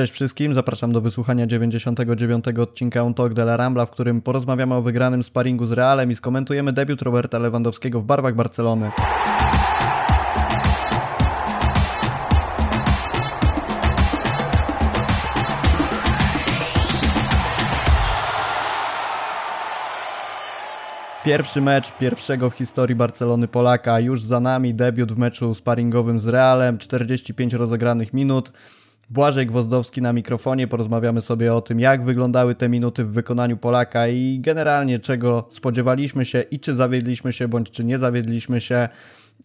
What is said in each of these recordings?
Cześć wszystkim, zapraszam do wysłuchania 99 odcinka On Talk de la Rambla, w którym porozmawiamy o wygranym sparingu z Realem i skomentujemy debiut Roberta Lewandowskiego w barwach Barcelony. Pierwszy mecz pierwszego w historii Barcelony Polaka już za nami, debiut w meczu sparingowym z Realem, 45 rozegranych minut. Błażej Gwozdowski na mikrofonie, porozmawiamy sobie o tym, jak wyglądały te minuty w wykonaniu Polaka i generalnie czego spodziewaliśmy się i czy zawiedliśmy się, bądź czy nie zawiedliśmy się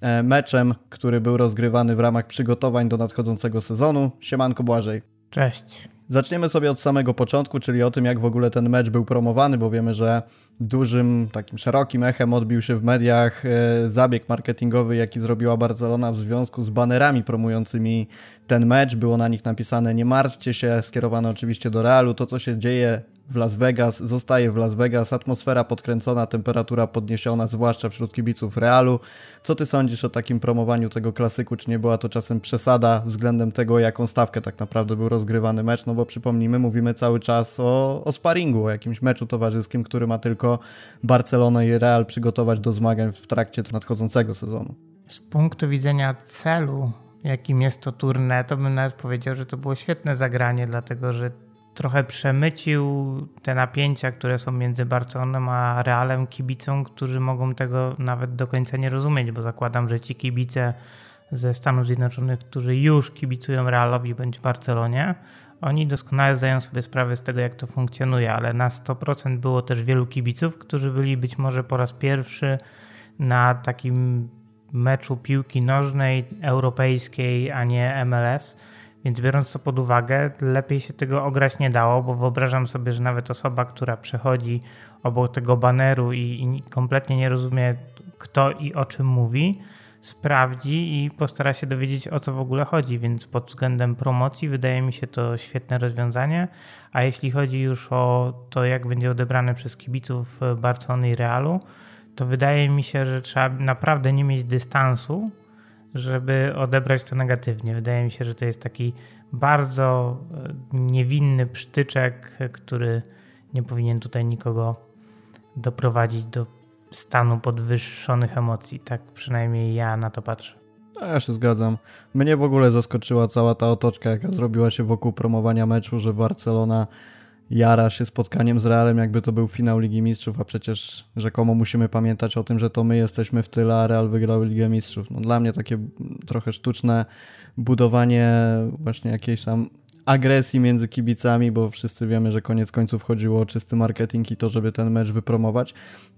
e, meczem, który był rozgrywany w ramach przygotowań do nadchodzącego sezonu. Siemanko Błażej. Cześć. Zaczniemy sobie od samego początku, czyli o tym, jak w ogóle ten mecz był promowany, bo wiemy, że dużym, takim szerokim echem odbił się w mediach e, zabieg marketingowy, jaki zrobiła Barcelona w związku z banerami promującymi ten mecz. Było na nich napisane: Nie martwcie się, skierowane oczywiście do Realu. To, co się dzieje w Las Vegas, zostaje w Las Vegas, atmosfera podkręcona, temperatura podniesiona, zwłaszcza wśród kibiców Realu. Co ty sądzisz o takim promowaniu tego klasyku? Czy nie była to czasem przesada względem tego, jaką stawkę tak naprawdę był rozgrywany mecz? No bo przypomnijmy, mówimy cały czas o, o sparingu, o jakimś meczu towarzyskim, który ma tylko Barcelonę i Real przygotować do zmagań w trakcie nadchodzącego sezonu. Z punktu widzenia celu, jakim jest to turne, to bym nawet powiedział, że to było świetne zagranie, dlatego że trochę przemycił te napięcia, które są między Barceloną a Realem kibicom, którzy mogą tego nawet do końca nie rozumieć, bo zakładam, że ci kibice ze Stanów Zjednoczonych, którzy już kibicują Realowi bądź Barcelonie, oni doskonale zdają sobie sprawę z tego, jak to funkcjonuje, ale na 100% było też wielu kibiców, którzy byli być może po raz pierwszy na takim meczu piłki nożnej europejskiej, a nie MLS więc biorąc to pod uwagę, lepiej się tego ograć nie dało, bo wyobrażam sobie, że nawet osoba, która przechodzi obok tego baneru i, i kompletnie nie rozumie, kto i o czym mówi, sprawdzi i postara się dowiedzieć, o co w ogóle chodzi. Więc pod względem promocji wydaje mi się to świetne rozwiązanie. A jeśli chodzi już o to, jak będzie odebrane przez kibiców Barcelony i Realu, to wydaje mi się, że trzeba naprawdę nie mieć dystansu żeby odebrać to negatywnie. Wydaje mi się, że to jest taki bardzo e, niewinny psztyczek, który nie powinien tutaj nikogo doprowadzić do stanu podwyższonych emocji. Tak przynajmniej ja na to patrzę. Ja się zgadzam. Mnie w ogóle zaskoczyła cała ta otoczka, jaka zrobiła się wokół promowania meczu, że Barcelona jara się spotkaniem z Realem, jakby to był finał Ligi Mistrzów, a przecież rzekomo musimy pamiętać o tym, że to my jesteśmy w tyle, a Real wygrał Ligę Mistrzów. No, dla mnie takie trochę sztuczne budowanie właśnie jakiejś tam agresji między kibicami, bo wszyscy wiemy, że koniec końców chodziło o czysty marketing i to, żeby ten mecz wypromować.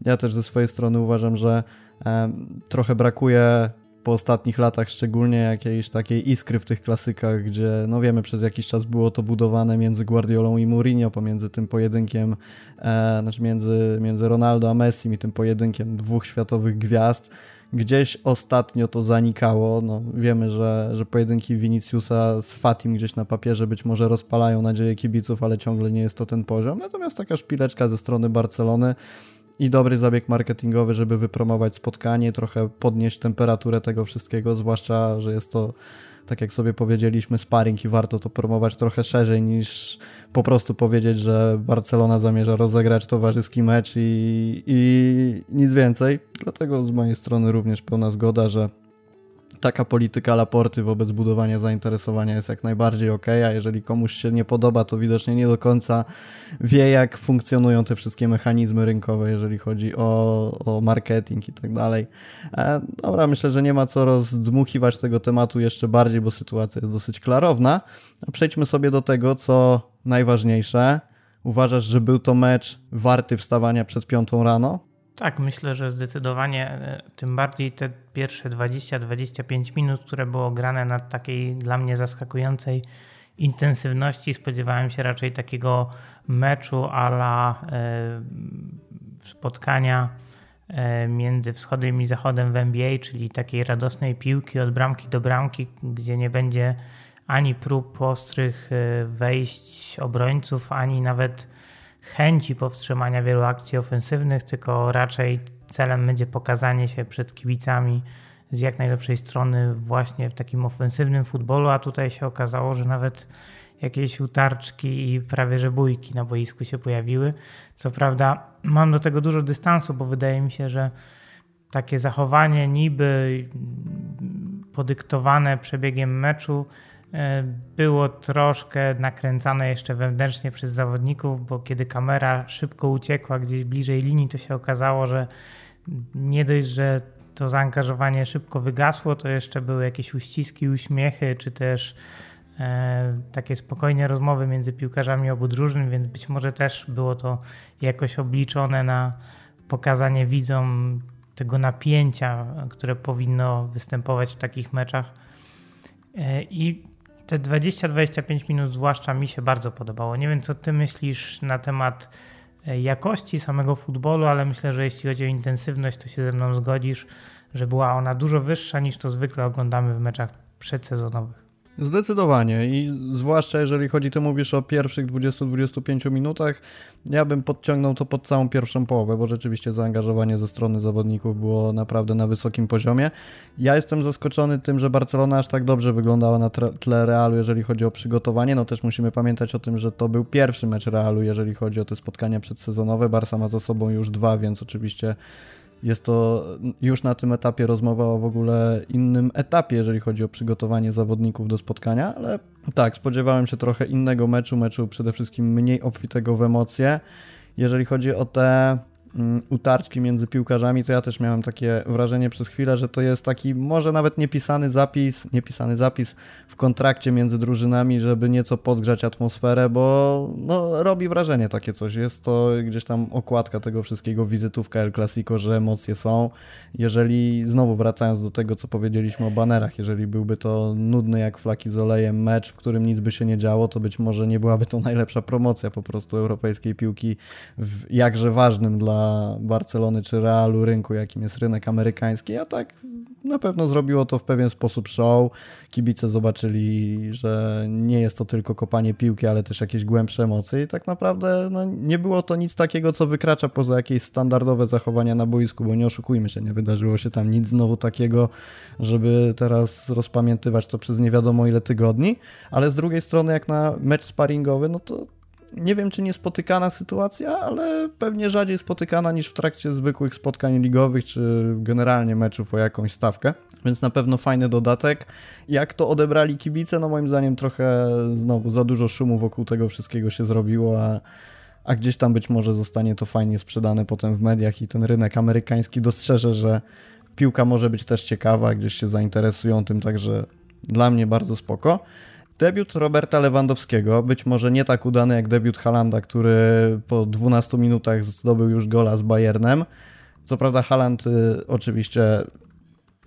Ja też ze swojej strony uważam, że e, trochę brakuje po ostatnich latach szczególnie jakiejś takiej iskry w tych klasykach, gdzie no wiemy przez jakiś czas było to budowane między Guardiolą i Mourinho, pomiędzy tym pojedynkiem, e, znaczy między, między Ronaldo a Messi i tym pojedynkiem dwóch światowych gwiazd. Gdzieś ostatnio to zanikało. No, wiemy, że, że pojedynki Viniciusa z Fatim gdzieś na papierze być może rozpalają nadzieję kibiców, ale ciągle nie jest to ten poziom. Natomiast taka szpileczka ze strony Barcelony i dobry zabieg marketingowy, żeby wypromować spotkanie, trochę podnieść temperaturę tego wszystkiego, zwłaszcza, że jest to, tak jak sobie powiedzieliśmy, sparring i warto to promować trochę szerzej niż po prostu powiedzieć, że Barcelona zamierza rozegrać towarzyski mecz i, i nic więcej. Dlatego z mojej strony również pełna zgoda, że taka polityka Laporty wobec budowania zainteresowania jest jak najbardziej ok, a jeżeli komuś się nie podoba, to widocznie nie do końca wie, jak funkcjonują te wszystkie mechanizmy rynkowe, jeżeli chodzi o, o marketing i tak dalej. E, dobra, myślę, że nie ma co rozdmuchiwać tego tematu jeszcze bardziej, bo sytuacja jest dosyć klarowna. A przejdźmy sobie do tego, co najważniejsze. Uważasz, że był to mecz warty wstawania przed piątą rano? Tak, myślę, że zdecydowanie, e, tym bardziej te pierwsze 20-25 minut, które było grane na takiej dla mnie zaskakującej intensywności. Spodziewałem się raczej takiego meczu ala e, spotkania e, między wschodem i zachodem w NBA, czyli takiej radosnej piłki od bramki do bramki, gdzie nie będzie ani prób ostrych wejść obrońców, ani nawet chęci powstrzymania wielu akcji ofensywnych, tylko raczej celem będzie pokazanie się przed kibicami z jak najlepszej strony właśnie w takim ofensywnym futbolu, a tutaj się okazało, że nawet jakieś utarczki i prawie że bójki na boisku się pojawiły. Co prawda mam do tego dużo dystansu, bo wydaje mi się, że takie zachowanie niby podyktowane przebiegiem meczu było troszkę nakręcane jeszcze wewnętrznie przez zawodników, bo kiedy kamera szybko uciekła gdzieś bliżej linii, to się okazało, że nie dość, że to zaangażowanie szybko wygasło, to jeszcze były jakieś uściski, uśmiechy, czy też e, takie spokojne rozmowy między piłkarzami obu drużyn, więc być może też było to jakoś obliczone na pokazanie widzom tego napięcia, które powinno występować w takich meczach. E, I te 20-25 minut zwłaszcza mi się bardzo podobało. Nie wiem, co ty myślisz na temat e, jakości samego futbolu, ale myślę, że jeśli chodzi o intensywność, to się ze mną zgodzisz, że była ona dużo wyższa niż to zwykle oglądamy w meczach przedsezonowych. Zdecydowanie i zwłaszcza jeżeli chodzi, ty mówisz o pierwszych 20-25 minutach, ja bym podciągnął to pod całą pierwszą połowę, bo rzeczywiście zaangażowanie ze strony zawodników było naprawdę na wysokim poziomie. Ja jestem zaskoczony tym, że Barcelona aż tak dobrze wyglądała na tle Realu, jeżeli chodzi o przygotowanie. No też musimy pamiętać o tym, że to był pierwszy mecz Realu, jeżeli chodzi o te spotkania przedsezonowe. Barca ma za sobą już dwa, więc oczywiście jest to już na tym etapie rozmowa o w ogóle innym etapie, jeżeli chodzi o przygotowanie zawodników do spotkania, ale tak, spodziewałem się trochę innego meczu, meczu przede wszystkim mniej obfitego w emocje. Jeżeli chodzi o te utarczki między piłkarzami, to ja też miałem takie wrażenie przez chwilę, że to jest taki może nawet niepisany zapis, niepisany zapis w kontrakcie między drużynami, żeby nieco podgrzać atmosferę, bo no, robi wrażenie takie coś. Jest to gdzieś tam okładka tego wszystkiego, wizytówka El Clasico, że emocje są. Jeżeli, znowu wracając do tego, co powiedzieliśmy o banerach, jeżeli byłby to nudny jak flaki z olejem mecz, w którym nic by się nie działo, to być może nie byłaby to najlepsza promocja po prostu europejskiej piłki w jakże ważnym dla Barcelony czy Realu rynku, jakim jest rynek amerykański, a tak na pewno zrobiło to w pewien sposób show. Kibice zobaczyli, że nie jest to tylko kopanie piłki, ale też jakieś głębsze emocje i tak naprawdę no, nie było to nic takiego, co wykracza poza jakieś standardowe zachowania na boisku, bo nie oszukujmy się, nie wydarzyło się tam nic znowu takiego, żeby teraz rozpamiętywać to przez nie wiadomo ile tygodni, ale z drugiej strony jak na mecz sparingowy, no to nie wiem, czy niespotykana sytuacja, ale pewnie rzadziej spotykana niż w trakcie zwykłych spotkań ligowych, czy generalnie meczów o jakąś stawkę, więc na pewno fajny dodatek. Jak to odebrali kibice? No moim zdaniem trochę znowu za dużo szumu wokół tego wszystkiego się zrobiło, a, a gdzieś tam być może zostanie to fajnie sprzedane potem w mediach i ten rynek amerykański dostrzeże, że piłka może być też ciekawa, gdzieś się zainteresują tym, także dla mnie bardzo spoko. Debiut Roberta Lewandowskiego, być może nie tak udany jak debiut Halanda, który po 12 minutach zdobył już gola z Bayernem. Co prawda Haland y, oczywiście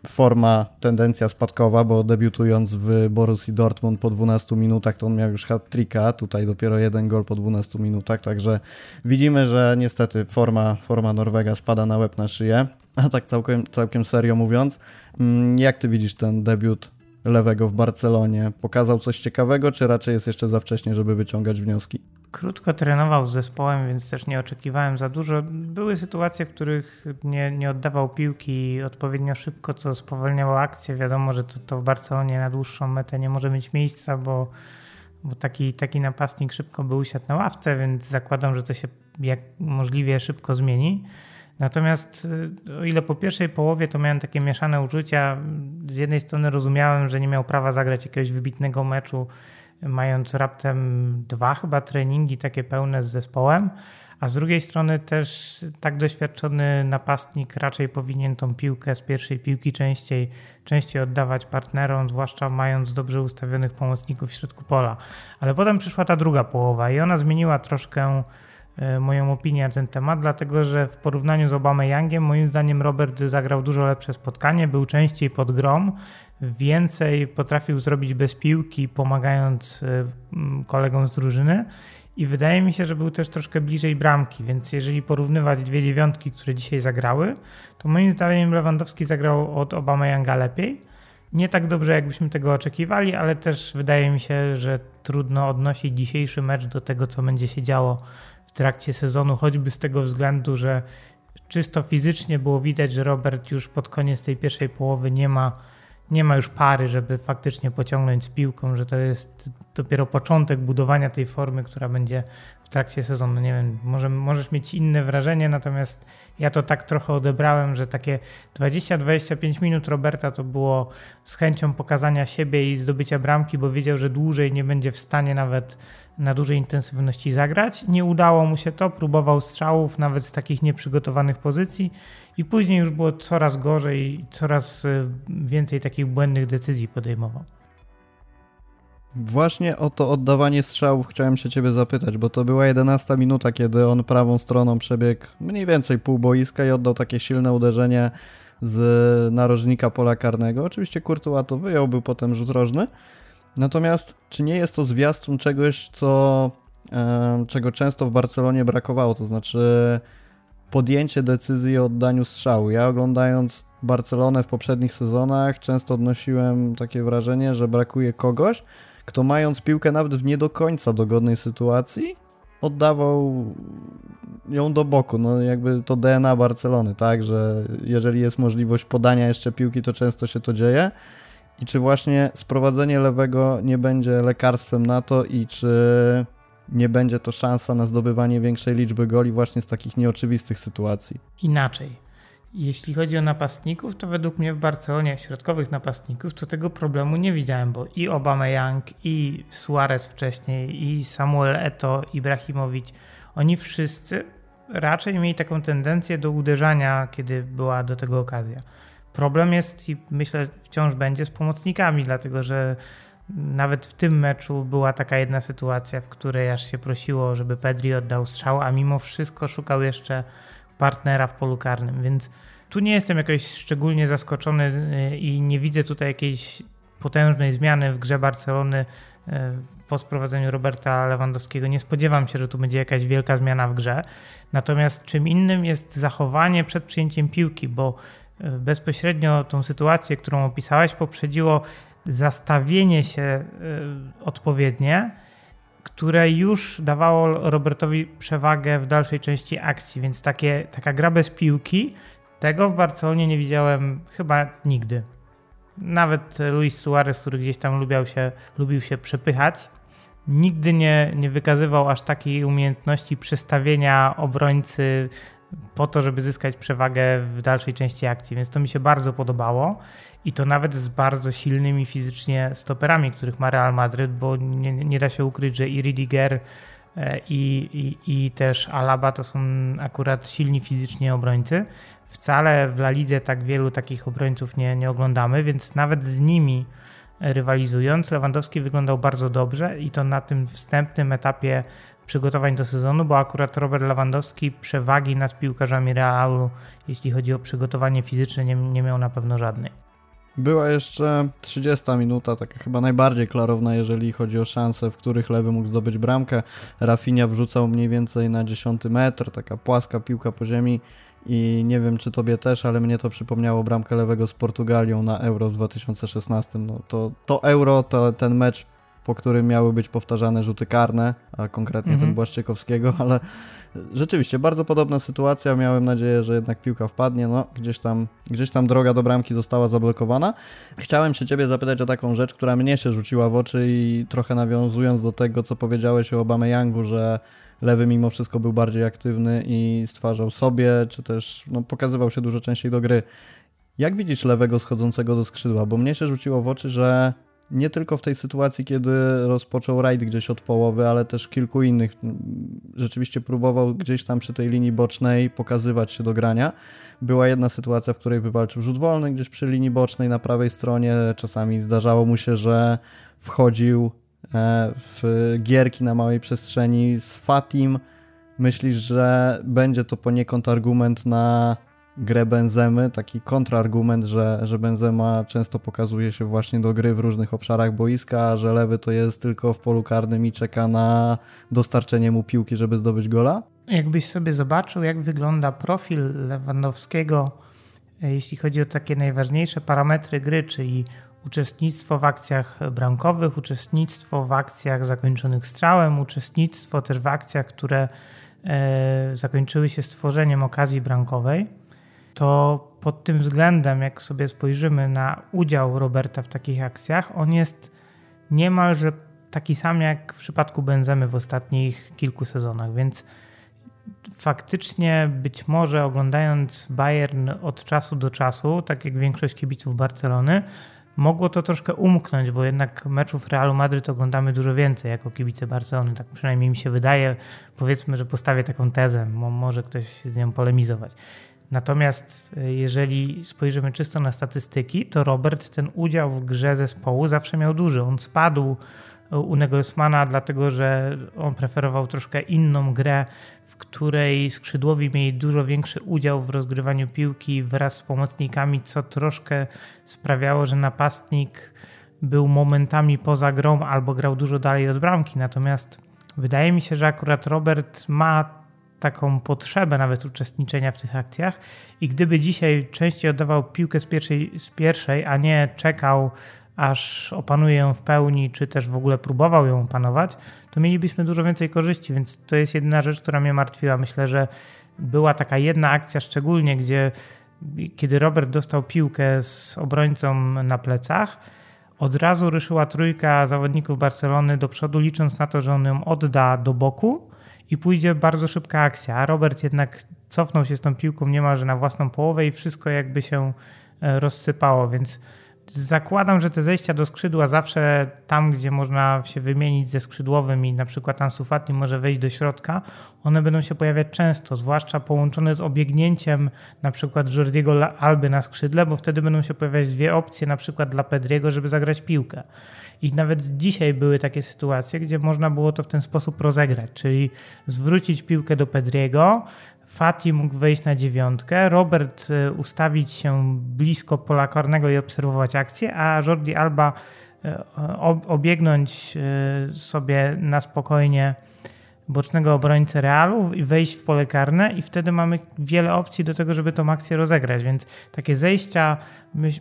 forma, tendencja spadkowa, bo debiutując w Borussii Dortmund po 12 minutach, to on miał już hat-tricka, tutaj dopiero jeden gol po 12 minutach, także widzimy, że niestety forma, forma Norwega spada na łeb na szyję. A tak całkiem, całkiem serio mówiąc, mm, jak ty widzisz ten debiut lewego w Barcelonie. Pokazał coś ciekawego, czy raczej jest jeszcze za wcześnie, żeby wyciągać wnioski? Krótko trenował z zespołem, więc też nie oczekiwałem za dużo. Były sytuacje, w których nie, nie oddawał piłki odpowiednio szybko, co spowalniało akcję. Wiadomo, że to, to w Barcelonie na dłuższą metę nie może mieć miejsca, bo, bo taki, taki napastnik szybko by usiadł na ławce, więc zakładam, że to się jak możliwie szybko zmieni. Natomiast y, o ile po pierwszej połowie to miałem takie mieszane uczucia, z jednej strony rozumiałem, że nie miał prawa zagrać jakiegoś wybitnego meczu, mając raptem dwa chyba treningi takie pełne z zespołem, a z drugiej strony też tak doświadczony napastnik raczej powinien tą piłkę z pierwszej piłki częściej, częściej oddawać partnerom, zwłaszcza mając dobrze ustawionych pomocników w środku pola. Ale potem przyszła ta druga połowa i ona zmieniła troszkę moją opinię na ten temat, dlatego że w porównaniu z Obama Youngiem moim zdaniem Robert zagrał dużo lepsze spotkanie, był częściej pod grom, więcej potrafił zrobić bez piłki, pomagając e, kolegom z drużyny i wydaje mi się, że był też troszkę bliżej bramki, więc jeżeli porównywać dwie dziewiątki, które dzisiaj zagrały, to moim zdaniem Lewandowski zagrał od Obama Younga lepiej. Nie tak dobrze, jakbyśmy tego oczekiwali, ale też wydaje mi się, że trudno odnosić dzisiejszy mecz do tego, co będzie się działo w trakcie sezonu, choćby z tego względu, że czysto fizycznie było widać, że Robert już pod koniec tej pierwszej połowy nie ma, nie ma już pary, żeby faktycznie pociągnąć z piłką, że to jest dopiero początek budowania tej formy, która będzie trakcie sezonu. Nie wiem, może, możesz mieć inne wrażenie, natomiast ja to tak trochę odebrałem, że takie 20-25 minut Roberta to było z chęcią pokazania siebie i zdobycia bramki, bo wiedział, że dłużej nie będzie w stanie nawet na dużej intensywności zagrać. Nie udało mu się to, próbował strzałów nawet z takich nieprzygotowanych pozycji i później już było coraz gorzej i coraz y, więcej takich błędnych decyzji podejmował. Właśnie o to oddawanie strzałów chciałem się ciebie zapytać, bo to była 11 minuta, kiedy on prawą stroną przebiegł mniej więcej pół boiska i oddał takie silne uderzenie z narożnika pola karnego. Oczywiście Courtois to wyjął, był potem rzut rożny. Natomiast czy nie jest to zwiastun czegoś, co, e, czego często w Barcelonie brakowało, to znaczy podjęcie decyzji o oddaniu strzału. Ja oglądając Barcelonę w poprzednich sezonach często odnosiłem takie wrażenie, że brakuje kogoś, kto mając piłkę nawet w nie do końca dogodnej sytuacji, oddawał ją do boku. No jakby to DNA Barcelony, tak, że jeżeli jest możliwość podania jeszcze piłki, to często się to dzieje. I czy właśnie sprowadzenie lewego nie będzie lekarstwem na to i czy nie będzie to szansa na zdobywanie większej liczby goli właśnie z takich nieoczywistych sytuacji? Inaczej jeśli chodzi o napastników, to według mnie w Barcelonie środkowych napastników to tego problemu nie widziałem, bo i Young, i Suarez wcześniej, i Samuel Eto, Ibrahimowicz, oni wszyscy raczej mieli taką tendencję do uderzania, kiedy była do tego okazja. Problem jest i myślę wciąż będzie z pomocnikami, dlatego że nawet w tym meczu była taka jedna sytuacja, w której aż się prosiło, żeby Pedri oddał strzał, a mimo wszystko szukał jeszcze partnera w polu karnym, więc tu nie jestem jakoś szczególnie zaskoczony y, i nie widzę tutaj jakiejś potężnej zmiany w grze Barcelony y, po sprowadzeniu Roberta Lewandowskiego. Nie spodziewam się, że tu będzie jakaś wielka zmiana w grze. Natomiast czym innym jest zachowanie przed przyjęciem piłki, bo y, bezpośrednio tą sytuację, którą opisałeś, poprzedziło zastawienie się odpowiednie które już dawało Robertowi przewagę w dalszej części akcji, więc takie, taka gra bez piłki, tego w Barcelonie nie widziałem chyba nigdy. Nawet Luis Suarez, który gdzieś tam lubiał się, lubił się przepychać, nigdy nie, nie wykazywał aż takiej umiejętności przestawienia obrońcy po to, żeby zyskać przewagę w dalszej części akcji, więc to mi się bardzo podobało i to nawet z bardzo silnymi fizycznie stoperami, których ma Real Madryt, bo nie, nie da się ukryć, że i Ridiger e, i, i, i też Alaba to są akurat silni fizycznie obrońcy. Wcale w La Lidze tak wielu takich obrońców nie, nie oglądamy, więc nawet z nimi rywalizując, Lewandowski wyglądał bardzo dobrze i to na tym wstępnym etapie przygotowań do sezonu, bo akurat Robert Lewandowski przewagi nad piłkarzami Realu, jeśli chodzi o przygotowanie fizyczne, nie, nie miał na pewno żadnej. Była jeszcze 30 minuta, taka chyba najbardziej klarowna, jeżeli chodzi o szanse, w których lewy mógł zdobyć bramkę. Rafinha wrzucał mniej więcej na 10 metr, taka płaska piłka po ziemi i nie wiem czy tobie też, ale mnie to przypomniało bramkę lewego z Portugalią na Euro w 2016. No to, to Euro, to ten mecz po którym miały być powtarzane rzuty karne, a konkretnie mhm. ten Błaszczykowskiego, ale rzeczywiście bardzo podobna sytuacja. Miałem nadzieję, że jednak piłka wpadnie. No, gdzieś tam, gdzieś tam droga do bramki została zablokowana. Chciałem się Ciebie zapytać o taką rzecz, która mnie się rzuciła w oczy i trochę nawiązując do tego, co powiedziałeś o Youngu, że lewy mimo wszystko był bardziej aktywny i stwarzał sobie, czy też no, pokazywał się dużo częściej do gry. Jak widzisz lewego schodzącego do skrzydła? Bo mnie się rzuciło w oczy, że nie tylko w tej sytuacji, kiedy rozpoczął rajd gdzieś od połowy, ale też kilku innych. Rzeczywiście próbował gdzieś tam przy tej linii bocznej pokazywać się do grania. Była jedna sytuacja, w której wywalczył rzut wolny gdzieś przy linii bocznej na prawej stronie. Czasami zdarzało mu się, że wchodził e, w gierki na małej przestrzeni z Fatim. Myślisz, że będzie to poniekąd argument na grę Benzemy, taki kontrargument, że, że Benzema często pokazuje się właśnie do gry w różnych obszarach boiska, że lewy to jest tylko w polu karnym i czeka na dostarczenie mu piłki, żeby zdobyć gola? Jakbyś sobie zobaczył, jak wygląda profil Lewandowskiego, e, jeśli chodzi o takie najważniejsze parametry gry, czyli uczestnictwo w akcjach bramkowych, uczestnictwo w akcjach zakończonych strzałem, uczestnictwo też w akcjach, które e, zakończyły się stworzeniem okazji bramkowej, to pod tym względem, jak sobie spojrzymy na udział Roberta w takich akcjach, on jest niemalże taki sam jak w przypadku Benzemy w ostatnich kilku sezonach, więc faktycznie być może oglądając Bayern od czasu do czasu, tak jak większość kibiców Barcelony, mogło to troszkę umknąć, bo jednak meczów Realu Madryt oglądamy dużo więcej jako kibice Barcelony, tak przynajmniej mi się wydaje. Powiedzmy, że postawię taką tezę, może ktoś z nią polemizować. Natomiast e, jeżeli spojrzymy czysto na statystyki, to Robert ten udział w grze zespołu zawsze miał duży. On spadł u Nagelsmana, dlatego że on preferował troszkę inną grę, w której skrzydłowi mieli dużo większy udział w rozgrywaniu piłki wraz z pomocnikami, co troszkę sprawiało, że napastnik był momentami poza grą albo grał dużo dalej od bramki. Natomiast wydaje mi się, że akurat Robert ma taką potrzebę nawet uczestniczenia w tych akcjach. I gdyby dzisiaj częściej oddawał piłkę z pierwszej, z pierwszej a nie czekał aż opanuje ją w pełni, czy też w ogóle próbował ją opanować, to mielibyśmy dużo więcej korzyści, więc to jest jedyna rzecz, która mnie martwiła. Myślę, że była taka jedna akcja szczególnie, gdzie kiedy Robert dostał piłkę z obrońcą na plecach, od razu ruszyła trójka zawodników Barcelony do przodu, licząc na to, że on ją odda do boku i pójdzie bardzo szybka akcja. A Robert jednak cofnął się z tą piłką niemalże na własną połowę i wszystko jakby się e, rozsypało, więc Zakładam, że te zejścia do skrzydła zawsze tam, gdzie można się wymienić ze skrzydłowym i na przykład Ansu Fati może wejść do środka, one będą się pojawiać często, zwłaszcza połączone z obiegnięciem na przykład Jordiego Alby na skrzydle, bo wtedy będą się pojawiać dwie opcje na przykład dla Pedriego, żeby zagrać piłkę. I nawet dzisiaj były takie sytuacje, gdzie można było to w ten sposób rozegrać, czyli zwrócić piłkę do Pedriego, Fati mógł wejść na dziewiątkę, Robert e, ustawić się blisko pola karnego i obserwować akcję, a Jordi Alba e, obiegnąć e, sobie na spokojnie bocznego obrońcę Realu i wejść w pole karne i wtedy mamy wiele opcji do tego, żeby tą akcję rozegrać, więc takie zejścia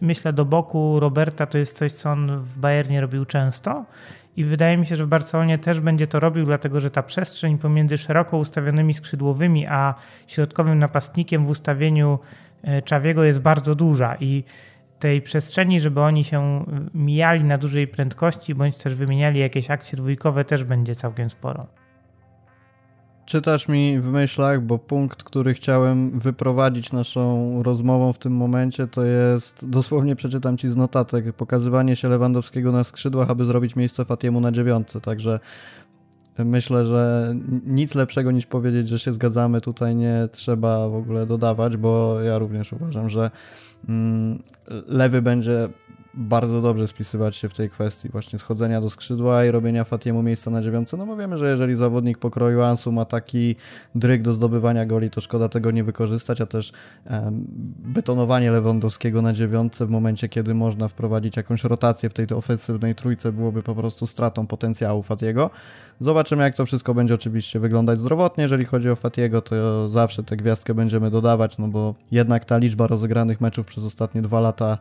myślę do boku Roberta to jest coś, co on w Bayernie robił często. I wydaje mi się, że w Barcelonie też będzie to robił, dlatego że ta przestrzeń pomiędzy szeroko ustawionymi skrzydłowymi a środkowym napastnikiem w ustawieniu Czawiego jest bardzo duża. I tej przestrzeni, żeby oni się mijali na dużej prędkości bądź też wymieniali jakieś akcje dwójkowe też będzie całkiem sporo czytasz mi w myślach, bo punkt, który chciałem wyprowadzić naszą rozmową w tym momencie, to jest, dosłownie przeczytam ci z notatek, pokazywanie się Lewandowskiego na skrzydłach, aby zrobić miejsce Fatiemu na dziewiątce, także myślę, że nic lepszego niż powiedzieć, że się zgadzamy tutaj nie trzeba w ogóle dodawać, bo ja również uważam, że mm, lewy będzie bardzo dobrze spisywać się w tej kwestii właśnie schodzenia do skrzydła i robienia Fatiemu miejsca na dziewiątce, no bo wiemy, że jeżeli zawodnik pokroju Ansu ma taki dryg do zdobywania goli, to szkoda tego nie wykorzystać, a też um, betonowanie Lewandowskiego na dziewiątce w momencie, kiedy można wprowadzić jakąś rotację w tej ofensywnej trójce byłoby po prostu stratą potencjału Fatiego. Zobaczymy, jak to wszystko będzie oczywiście wyglądać zdrowotnie. Jeżeli chodzi o Fatiego, to zawsze tę gwiazdkę będziemy dodawać, no bo jednak ta liczba rozegranych meczów przez ostatnie dwa lata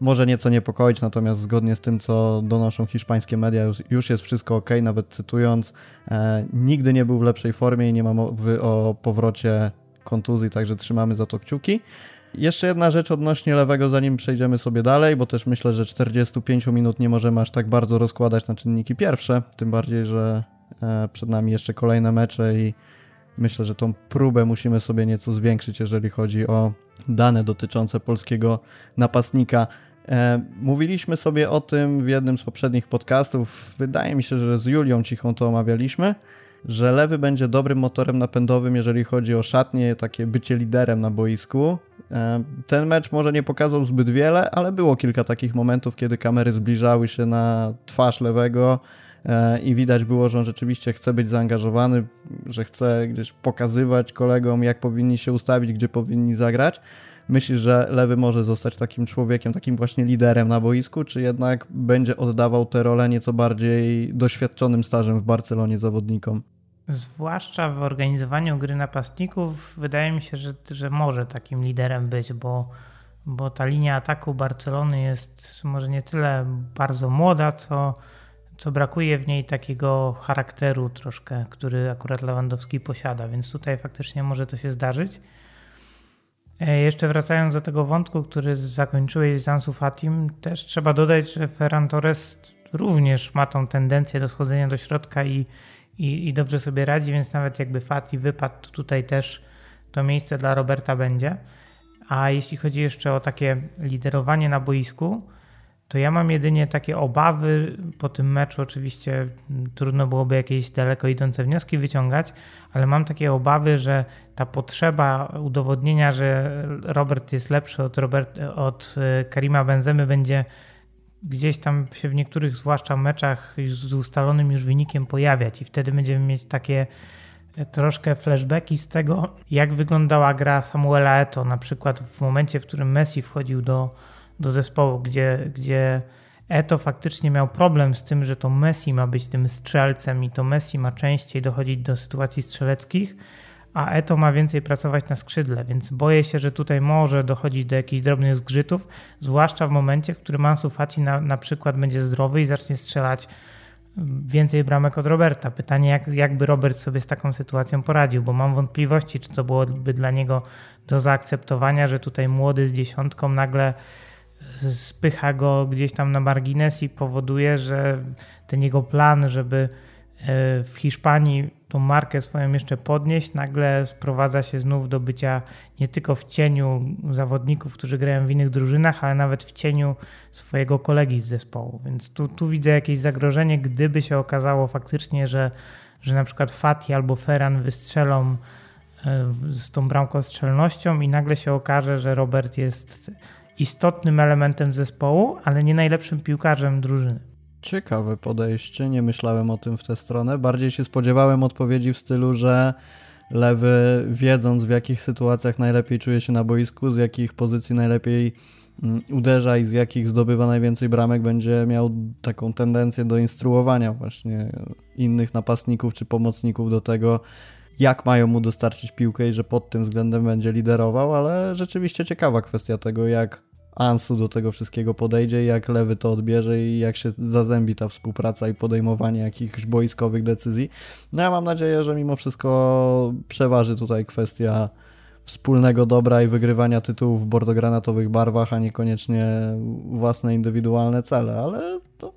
może nieco niepokoić, natomiast zgodnie z tym, co donoszą hiszpańskie media, już, już jest wszystko ok, nawet cytując, e, nigdy nie był w lepszej formie i nie ma mowy o powrocie kontuzji, także trzymamy za to kciuki. Jeszcze jedna rzecz odnośnie lewego, zanim przejdziemy sobie dalej, bo też myślę, że 45 minut nie możemy aż tak bardzo rozkładać na czynniki pierwsze, tym bardziej, że e, przed nami jeszcze kolejne mecze i myślę, że tą próbę musimy sobie nieco zwiększyć, jeżeli chodzi o dane dotyczące polskiego napastnika. E, mówiliśmy sobie o tym w jednym z poprzednich podcastów. Wydaje mi się, że z Julią Cichą to omawialiśmy, że lewy będzie dobrym motorem napędowym, jeżeli chodzi o szatnie, takie bycie liderem na boisku. E, ten mecz może nie pokazał zbyt wiele, ale było kilka takich momentów, kiedy kamery zbliżały się na twarz lewego e, i widać było, że on rzeczywiście chce być zaangażowany, że chce gdzieś pokazywać kolegom, jak powinni się ustawić, gdzie powinni zagrać. Myślisz, że Lewy może zostać takim człowiekiem, takim właśnie liderem na boisku, czy jednak będzie oddawał tę rolę nieco bardziej doświadczonym stażem w Barcelonie zawodnikom? Zwłaszcza w organizowaniu gry napastników, wydaje mi się, że, że może takim liderem być, bo, bo ta linia ataku Barcelony jest może nie tyle bardzo młoda, co, co brakuje w niej takiego charakteru troszkę, który akurat Lewandowski posiada, więc tutaj faktycznie może to się zdarzyć. E, jeszcze wracając do tego wątku, który zakończyłeś z Ansu Fatim, też trzeba dodać, że Ferran Torres również ma tą tendencję do schodzenia do środka i, i, i dobrze sobie radzi, więc nawet jakby Fati wypadł, to tutaj też to miejsce dla Roberta będzie. A jeśli chodzi jeszcze o takie liderowanie na boisku, to ja mam jedynie takie obawy po tym meczu. Oczywiście trudno byłoby jakieś daleko idące wnioski wyciągać, ale mam takie obawy, że ta potrzeba udowodnienia, że Robert jest lepszy od, Robert, od e, Karima Benzemy będzie gdzieś tam się w niektórych, zwłaszcza meczach z ustalonym już wynikiem pojawiać i wtedy będziemy mieć takie e, troszkę flashbacki z tego, jak wyglądała gra Samuela Eto, na przykład w momencie, w którym Messi wchodził do, do zespołu, gdzie, gdzie Eto faktycznie miał problem z tym, że to Messi ma być tym strzelcem i to Messi ma częściej dochodzić do sytuacji strzeleckich, a Eto ma więcej pracować na skrzydle, więc boję się, że tutaj może dochodzić do jakichś drobnych zgrzytów, zwłaszcza w momencie, w którym Ansu Fati na, na przykład będzie zdrowy i zacznie strzelać mm, więcej bramek od Roberta. Pytanie, jak, jakby Robert sobie z taką sytuacją poradził, bo mam wątpliwości, czy to byłoby dla niego do zaakceptowania, że tutaj młody z dziesiątką nagle spycha go gdzieś tam na margines i powoduje, że ten jego plan, żeby e, w Hiszpanii tą markę swoją jeszcze podnieść, nagle sprowadza się znów do bycia nie tylko w cieniu zawodników, którzy grają w innych drużynach, ale nawet w cieniu swojego kolegi z zespołu. Więc tu, tu widzę jakieś zagrożenie, gdyby się okazało faktycznie, że, że na przykład Fati albo Ferran wystrzelą e, z tą bramką strzelnością i nagle się okaże, że Robert jest istotnym elementem zespołu, ale nie najlepszym piłkarzem drużyny. Ciekawe podejście, nie myślałem o tym w tę stronę. Bardziej się spodziewałem odpowiedzi w stylu, że lewy, wiedząc w jakich sytuacjach najlepiej czuje się na boisku, z jakich pozycji najlepiej mm, uderza i z jakich zdobywa najwięcej bramek, będzie miał taką tendencję do instruowania właśnie innych napastników czy pomocników do tego, jak mają mu dostarczyć piłkę i że pod tym względem będzie liderował, ale rzeczywiście ciekawa kwestia tego, jak Ansu do tego wszystkiego podejdzie, jak Lewy to odbierze i jak się zazębi ta współpraca i podejmowanie jakichś boiskowych decyzji. No ja mam nadzieję, że mimo wszystko przeważy tutaj kwestia wspólnego dobra i wygrywania tytułów w bordogranatowych barwach, a niekoniecznie własne indywidualne cele, ale to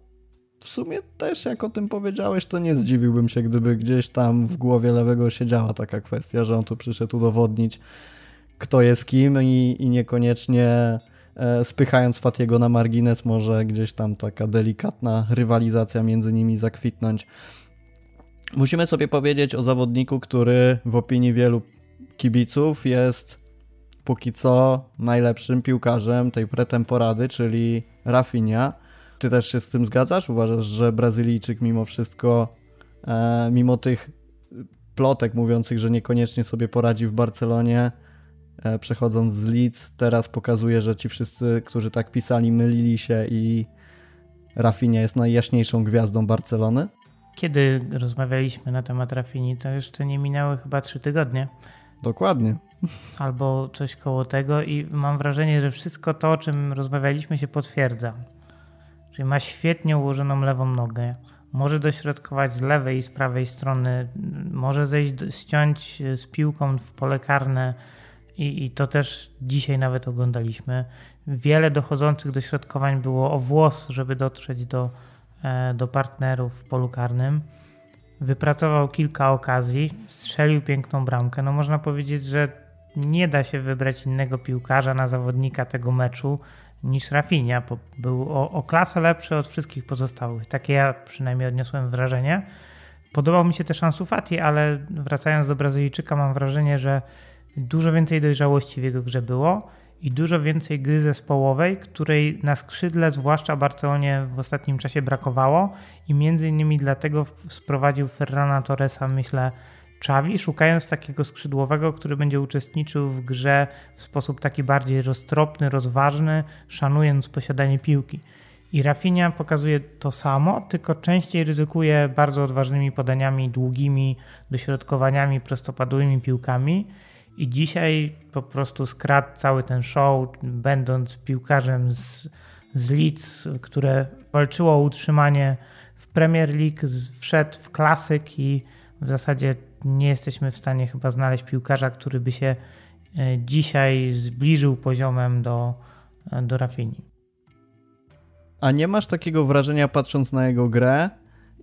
w sumie też jak o tym powiedziałeś, to nie zdziwiłbym się, gdyby gdzieś tam w głowie lewego siedziała taka kwestia, że on tu przyszedł udowodnić, kto jest kim i, i niekoniecznie spychając Fatiego na margines, może gdzieś tam taka delikatna rywalizacja między nimi zakwitnąć. Musimy sobie powiedzieć o zawodniku, który w opinii wielu kibiców jest póki co najlepszym piłkarzem tej pretemporady, czyli Rafinha. Ty też się z tym zgadzasz? Uważasz, że Brazylijczyk mimo wszystko, e, mimo tych plotek mówiących, że niekoniecznie sobie poradzi w Barcelonie, E, przechodząc z Leeds, teraz pokazuje, że ci wszyscy, którzy tak pisali, mylili się i Rafinha jest najjaśniejszą gwiazdą Barcelony? Kiedy rozmawialiśmy na temat Rafini, to jeszcze nie minęły chyba trzy tygodnie. Dokładnie. Albo coś koło tego i mam wrażenie, że wszystko to, o czym rozmawialiśmy się potwierdza. Czyli ma świetnie ułożoną lewą nogę, może dośrodkować z lewej i z prawej strony, może zejść, ściąć z piłką w pole karne, i, i to też dzisiaj nawet oglądaliśmy. Wiele dochodzących dośrodkowań było o włos, żeby dotrzeć do, e, do partnerów w polu karnym. Wypracował kilka okazji, strzelił piękną bramkę. No można powiedzieć, że nie da się wybrać innego piłkarza na zawodnika tego meczu niż Rafinha. Był o, o klasę lepszy od wszystkich pozostałych. Takie ja przynajmniej odniosłem wrażenie. Podobał mi się też Ansu Fati, ale wracając do Brazylijczyka mam wrażenie, że Dużo więcej dojrzałości w jego grze było i dużo więcej gry zespołowej, której na skrzydle, zwłaszcza Barcelonie w ostatnim czasie brakowało i między innymi dlatego sprowadził Ferrana Torresa, myślę, Czawi, szukając takiego skrzydłowego, który będzie uczestniczył w grze w sposób taki bardziej roztropny, rozważny, szanując posiadanie piłki. I Rafinha pokazuje to samo, tylko częściej ryzykuje bardzo odważnymi podaniami, długimi dośrodkowaniami, prostopadłymi piłkami i dzisiaj po prostu skradł cały ten show, będąc piłkarzem z, z Leeds, które walczyło o utrzymanie w Premier League, wszedł w klasyk i w zasadzie nie jesteśmy w stanie chyba znaleźć piłkarza, który by się e, dzisiaj zbliżył poziomem do, do Rafini. A nie masz takiego wrażenia, patrząc na jego grę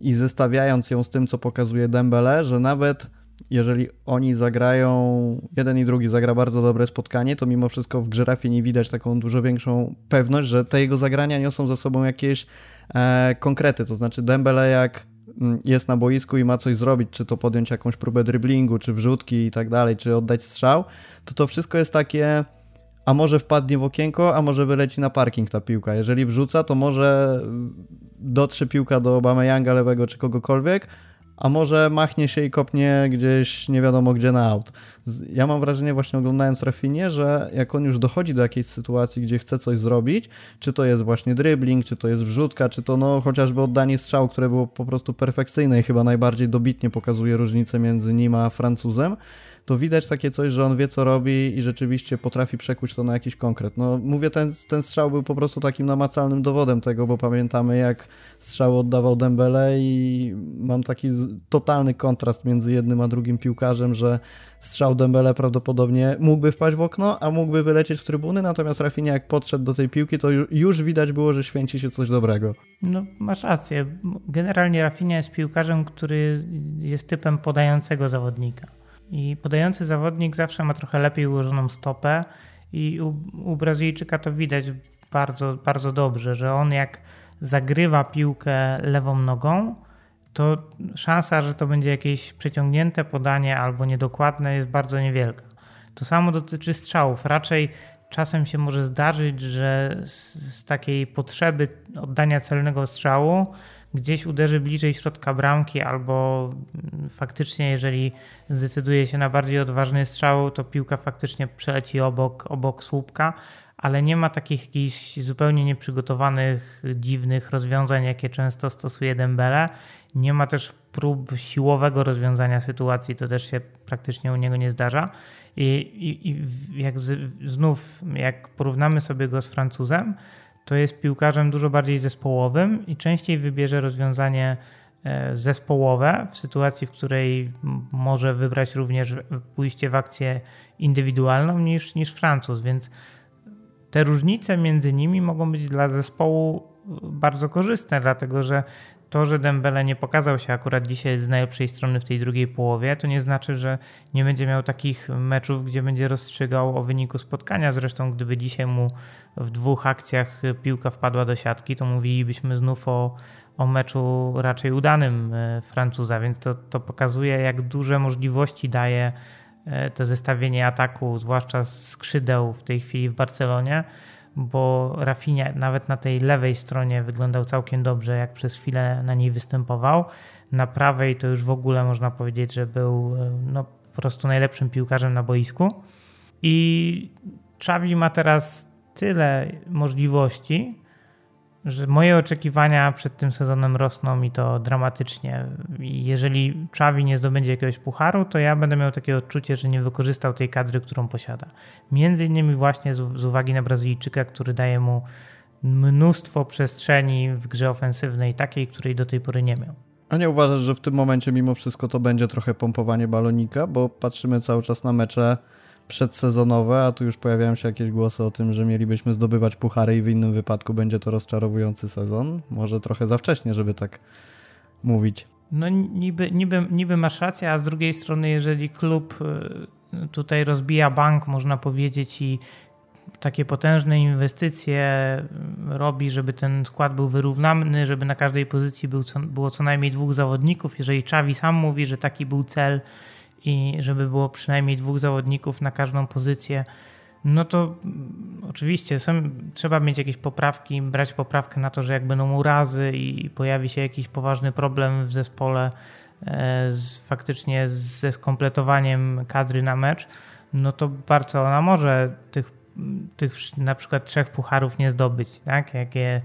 i zestawiając ją z tym, co pokazuje Dembele, że nawet jeżeli oni zagrają, jeden i drugi zagra bardzo dobre spotkanie, to mimo wszystko w grze Rafie nie widać taką dużo większą pewność, że te jego zagrania niosą ze sobą jakieś e, konkrety. To znaczy Dembele jak mm, jest na boisku i ma coś zrobić, czy to podjąć jakąś próbę driblingu, czy wrzutki i tak dalej, czy oddać strzał, to to wszystko jest takie a może wpadnie w okienko, a może wyleci na parking ta piłka. Jeżeli wrzuca, to może dotrze piłka do Yanga lewego czy kogokolwiek, a może machnie się i kopnie gdzieś nie wiadomo gdzie na aut. Ja mam wrażenie właśnie oglądając Rafinie, że jak on już dochodzi do jakiejś sytuacji, gdzie chce coś zrobić, czy to jest właśnie dribbling, czy to jest wrzutka, czy to no chociażby oddanie strzału, które było po prostu perfekcyjne i chyba najbardziej dobitnie pokazuje różnicę między nim a Francuzem, to widać takie coś, że on wie co robi i rzeczywiście potrafi przekuć to na jakiś konkret. No mówię, ten, ten strzał był po prostu takim namacalnym dowodem tego, bo pamiętamy jak strzał oddawał Dembele i mam taki totalny kontrast między jednym a drugim piłkarzem, że strzał Dembele prawdopodobnie mógłby wpaść w okno, a mógłby wylecieć w trybuny, natomiast Rafinha jak podszedł do tej piłki, to już widać było, że święci się coś dobrego. No masz rację. Generalnie Rafinha jest piłkarzem, który jest typem podającego zawodnika. I podający zawodnik zawsze ma trochę lepiej ułożoną stopę i u, u Brazylijczyka to widać bardzo, bardzo dobrze, że on jak zagrywa piłkę lewą nogą, to szansa, że to będzie jakieś przeciągnięte podanie albo niedokładne jest bardzo niewielka. To samo dotyczy strzałów. Raczej czasem się może zdarzyć, że z, z takiej potrzeby oddania celnego strzału gdzieś uderzy bliżej środka bramki, albo faktycznie, jeżeli zdecyduje się na bardziej odważny strzał, to piłka faktycznie przeleci obok, obok słupka, ale nie ma takich jakichś zupełnie nieprzygotowanych, dziwnych rozwiązań, jakie często stosuje Dembele. Nie ma też prób siłowego rozwiązania sytuacji, to też się praktycznie u niego nie zdarza. I, i, i jak z, znów, jak porównamy sobie go z Francuzem, to jest piłkarzem dużo bardziej zespołowym i częściej wybierze rozwiązanie e, zespołowe w sytuacji, w której może wybrać również pójście w akcję indywidualną niż, niż Francuz, więc te różnice między nimi mogą być dla zespołu bardzo korzystne, dlatego że to, że Dembele nie pokazał się akurat dzisiaj z najlepszej strony w tej drugiej połowie, to nie znaczy, że nie będzie miał takich meczów, gdzie będzie rozstrzygał o wyniku spotkania. Zresztą, gdyby dzisiaj mu w dwóch akcjach piłka wpadła do siatki, to mówilibyśmy znów o, o meczu raczej udanym e, Francuza, więc to, to pokazuje, jak duże możliwości daje e, to zestawienie ataku, zwłaszcza skrzydeł w tej chwili w Barcelonie bo Rafinha nawet na tej lewej stronie wyglądał całkiem dobrze, jak przez chwilę na niej występował. Na prawej to już w ogóle można powiedzieć, że był e, no, po prostu najlepszym piłkarzem na boisku. I Xavi ma teraz tyle możliwości, że moje oczekiwania przed tym sezonem rosną i to dramatycznie. Jeżeli Czawi nie zdobędzie jakiegoś pucharu, to ja będę miał takie odczucie, że nie wykorzystał tej kadry, którą posiada. Między innymi właśnie z, z uwagi na Brazylijczyka, który daje mu mnóstwo przestrzeni w grze ofensywnej, takiej, której do tej pory nie miał. A nie uważasz, że w tym momencie mimo wszystko to będzie trochę pompowanie balonika, bo patrzymy cały czas na mecze przedsezonowe, a tu już pojawiają się jakieś głosy o tym, że mielibyśmy zdobywać puchary i w innym wypadku będzie to rozczarowujący sezon. Może trochę za wcześnie, żeby tak mówić. No niby, niby, niby masz rację, a z drugiej strony, jeżeli klub y, tutaj rozbija bank, można powiedzieć, i takie potężne inwestycje y, robi, żeby ten skład był wyrównany, żeby na każdej pozycji był co, było co najmniej dwóch zawodników. Jeżeli Czawi sam mówi, że taki był cel i żeby było przynajmniej dwóch zawodników na każdą pozycję, no to oczywiście są, trzeba mieć jakieś poprawki, brać poprawkę na to, że jak będą urazy i pojawi się jakiś poważny problem w zespole e, z, faktycznie ze skompletowaniem kadry na mecz, no to Barcelona może tych, tych na przykład trzech pucharów nie zdobyć, tak? jakie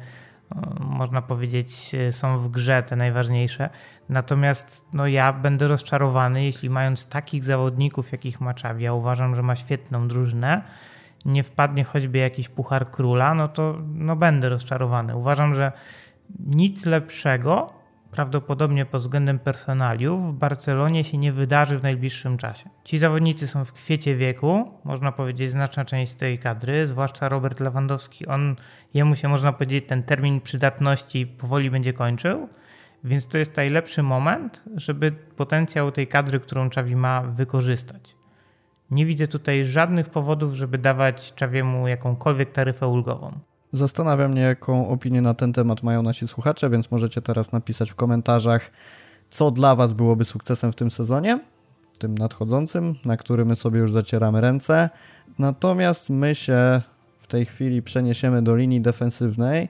można powiedzieć, są w grze te najważniejsze. Natomiast no, ja będę rozczarowany, jeśli mając takich zawodników, jakich ma Czawi, ja uważam, że ma świetną drużynę, nie wpadnie choćby jakiś puchar króla, no to no, będę rozczarowany. Uważam, że nic lepszego prawdopodobnie pod względem personaliów w Barcelonie się nie wydarzy w najbliższym czasie. Ci zawodnicy są w kwiecie wieku, można powiedzieć znaczna część tej kadry, zwłaszcza Robert Lewandowski. On, jemu się można powiedzieć ten termin przydatności powoli będzie kończył, więc to jest najlepszy moment, żeby potencjał tej kadry, którą Czawi ma, wykorzystać. Nie widzę tutaj żadnych powodów, żeby dawać Czawiemu jakąkolwiek taryfę ulgową. Zastanawiam mnie, jaką opinię na ten temat mają nasi słuchacze, więc możecie teraz napisać w komentarzach, co dla Was byłoby sukcesem w tym sezonie, tym nadchodzącym, na który my sobie już zacieramy ręce. Natomiast my się w tej chwili przeniesiemy do linii defensywnej.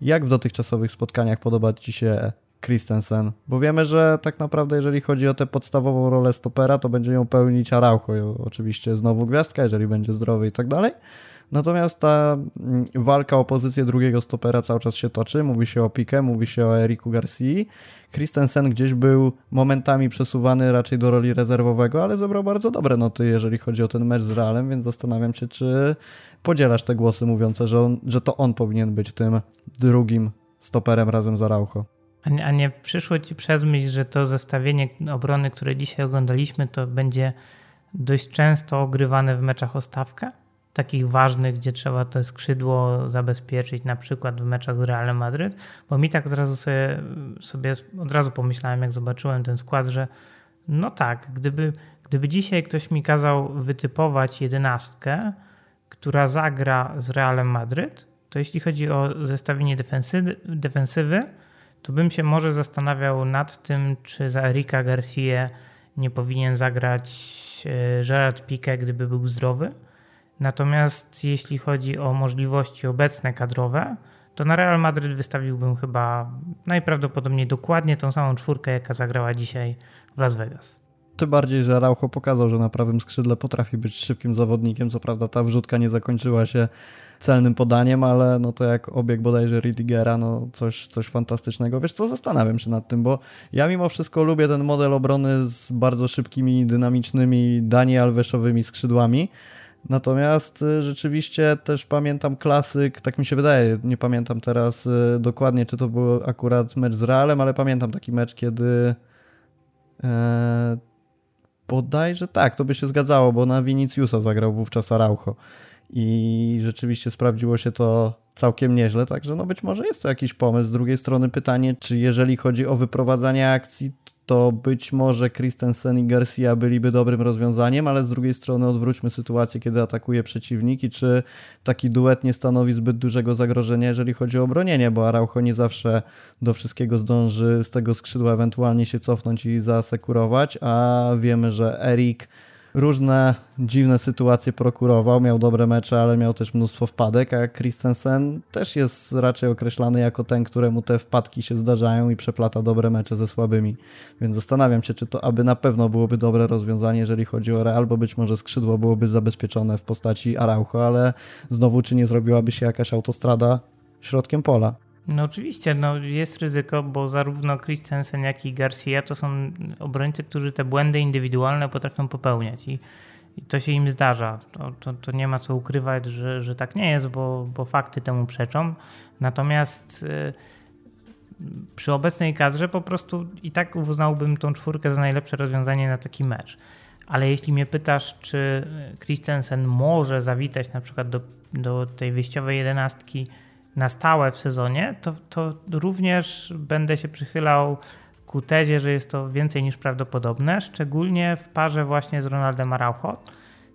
Jak w dotychczasowych spotkaniach podoba Ci się Christensen? Bo wiemy, że tak naprawdę jeżeli chodzi o tę podstawową rolę stopera, to będzie ją pełnić Araujo. Oczywiście znowu gwiazdka, jeżeli będzie zdrowy i tak dalej. Natomiast ta mm, walka o pozycję drugiego stopera cały czas się toczy. Mówi się o Pique, mówi się o Eriku Garcia. Christensen gdzieś był momentami przesuwany raczej do roli rezerwowego, ale zebrał bardzo dobre noty, jeżeli chodzi o ten mecz z Realem, więc zastanawiam się, czy podzielasz te głosy mówiące, że, on, że to on powinien być tym drugim stoperem razem z Araujo. A nie, a nie przyszło ci przez myśl, że to zestawienie obrony, które dzisiaj oglądaliśmy, to będzie dość często ogrywane w meczach o stawkę? Takich ważnych, gdzie trzeba to skrzydło zabezpieczyć, na przykład w meczach z Realem Madryt, bo mi tak od razu sobie, sobie od razu pomyślałem, jak zobaczyłem ten skład, że no tak, gdyby, gdyby dzisiaj ktoś mi kazał wytypować jedenastkę, która zagra z Realem Madryt, to jeśli chodzi o zestawienie defensywy, defensywy to bym się może zastanawiał nad tym, czy za Erika Garcia nie powinien zagrać e, Gerard Piqué, gdyby był zdrowy Natomiast jeśli chodzi o możliwości obecne kadrowe, to na Real Madryt wystawiłbym chyba najprawdopodobniej dokładnie tą samą czwórkę, jaka zagrała dzisiaj w Las Vegas. Tym bardziej, że Araujo pokazał, że na prawym skrzydle potrafi być szybkim zawodnikiem. Co prawda ta wrzutka nie zakończyła się celnym podaniem, ale no to jak obieg bodajże Ridigera, no coś, coś fantastycznego. Wiesz co, zastanawiam się nad tym, bo ja mimo wszystko lubię ten model obrony z bardzo szybkimi, dynamicznymi Dani Alveszowymi skrzydłami, Natomiast y, rzeczywiście też pamiętam klasyk, tak mi się wydaje, nie pamiętam teraz y, dokładnie, czy to był akurat mecz z Realem, ale pamiętam taki mecz, kiedy e, bodajże tak, to by się zgadzało, bo na Viniciusa zagrał wówczas Araujo i rzeczywiście sprawdziło się to całkiem nieźle, także no być może jest to jakiś pomysł. Z drugiej strony pytanie, czy jeżeli chodzi o wyprowadzanie akcji, to być może Christensen i Garcia byliby dobrym rozwiązaniem, ale z drugiej strony odwróćmy sytuację, kiedy atakuje przeciwnik i czy taki duet nie stanowi zbyt dużego zagrożenia, jeżeli chodzi o bronienie, bo Araujo nie zawsze do wszystkiego zdąży z tego skrzydła ewentualnie się cofnąć i zasekurować, a wiemy, że Erik różne dziwne sytuacje prokurował, miał dobre mecze, ale miał też mnóstwo wpadek, a Christensen też jest raczej określany jako ten, któremu te wpadki się zdarzają i przeplata dobre mecze ze słabymi. Więc zastanawiam się, czy to aby na pewno byłoby dobre rozwiązanie, jeżeli chodzi o Real, bo być może skrzydło byłoby zabezpieczone w postaci Araujo, ale znowu czy nie zrobiłaby się jakaś autostrada środkiem pola. No oczywiście, no jest ryzyko, bo zarówno Christensen, jak i Garcia to są obrońcy, którzy te błędy indywidualne potrafią popełniać i, i to się im zdarza. To, to, to, nie ma co ukrywać, że, że tak nie jest, bo, bo fakty temu przeczą. Natomiast y, przy obecnej kadrze po prostu i tak uznałbym tą czwórkę za najlepsze rozwiązanie na taki mecz. Ale jeśli mnie pytasz, czy Christensen może zawitać na przykład do, do tej wyjściowej jedenastki na stałe w sezonie, to, to również będę się przychylał ku tezie, że jest to więcej niż prawdopodobne, szczególnie w parze właśnie z Ronaldem Araujo,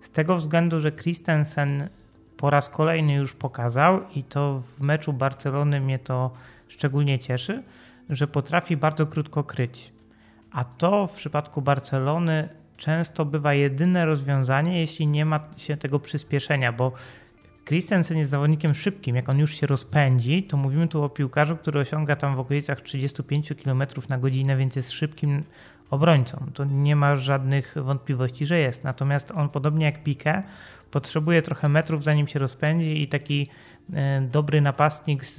z tego względu, że Christensen po raz kolejny już pokazał i to w meczu Barcelony mnie to szczególnie cieszy, że potrafi bardzo krótko kryć. A to w przypadku Barcelony często bywa jedyne rozwiązanie, jeśli nie ma się tego przyspieszenia, bo Christensen jest zawodnikiem szybkim. Jak on już się rozpędzi, to mówimy tu o piłkarzu, który osiąga tam w okolicach 35 km na godzinę, więc jest szybkim obrońcą. To nie ma żadnych wątpliwości, że jest. Natomiast on, podobnie jak Pique, potrzebuje trochę metrów, zanim się rozpędzi i taki e, dobry napastnik z,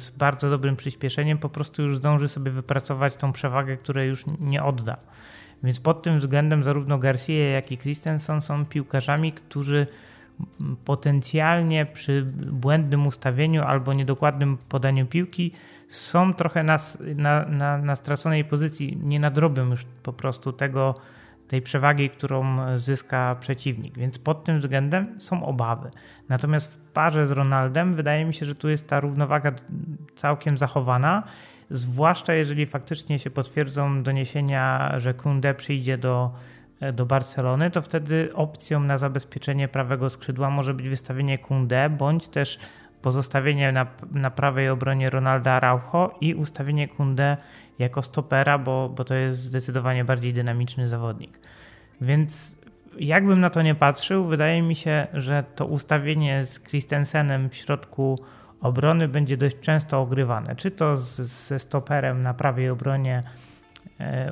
z bardzo dobrym przyspieszeniem po prostu już zdąży sobie wypracować tą przewagę, której już nie odda. Więc pod tym względem zarówno Garcia, jak i Christensen są piłkarzami, którzy potencjalnie przy błędnym ustawieniu albo niedokładnym podaniu piłki są trochę na, na, na, na straconej pozycji, nie nadrobią już po prostu tego, tej przewagi, którą zyska przeciwnik. Więc pod tym względem są obawy. Natomiast w parze z Ronaldem wydaje mi się, że tu jest ta równowaga całkiem zachowana, zwłaszcza jeżeli faktycznie się potwierdzą doniesienia, że Kunde przyjdzie do do Barcelony, to wtedy opcją na zabezpieczenie prawego skrzydła może być wystawienie Kunde, bądź też pozostawienie na, na prawej obronie Ronalda Araujo i ustawienie Kunde jako stopera, bo, bo to jest zdecydowanie bardziej dynamiczny zawodnik. Więc jakbym na to nie patrzył, wydaje mi się, że to ustawienie z Christensenem w środku obrony będzie dość często ogrywane. Czy to z, ze stoperem na prawej obronie E,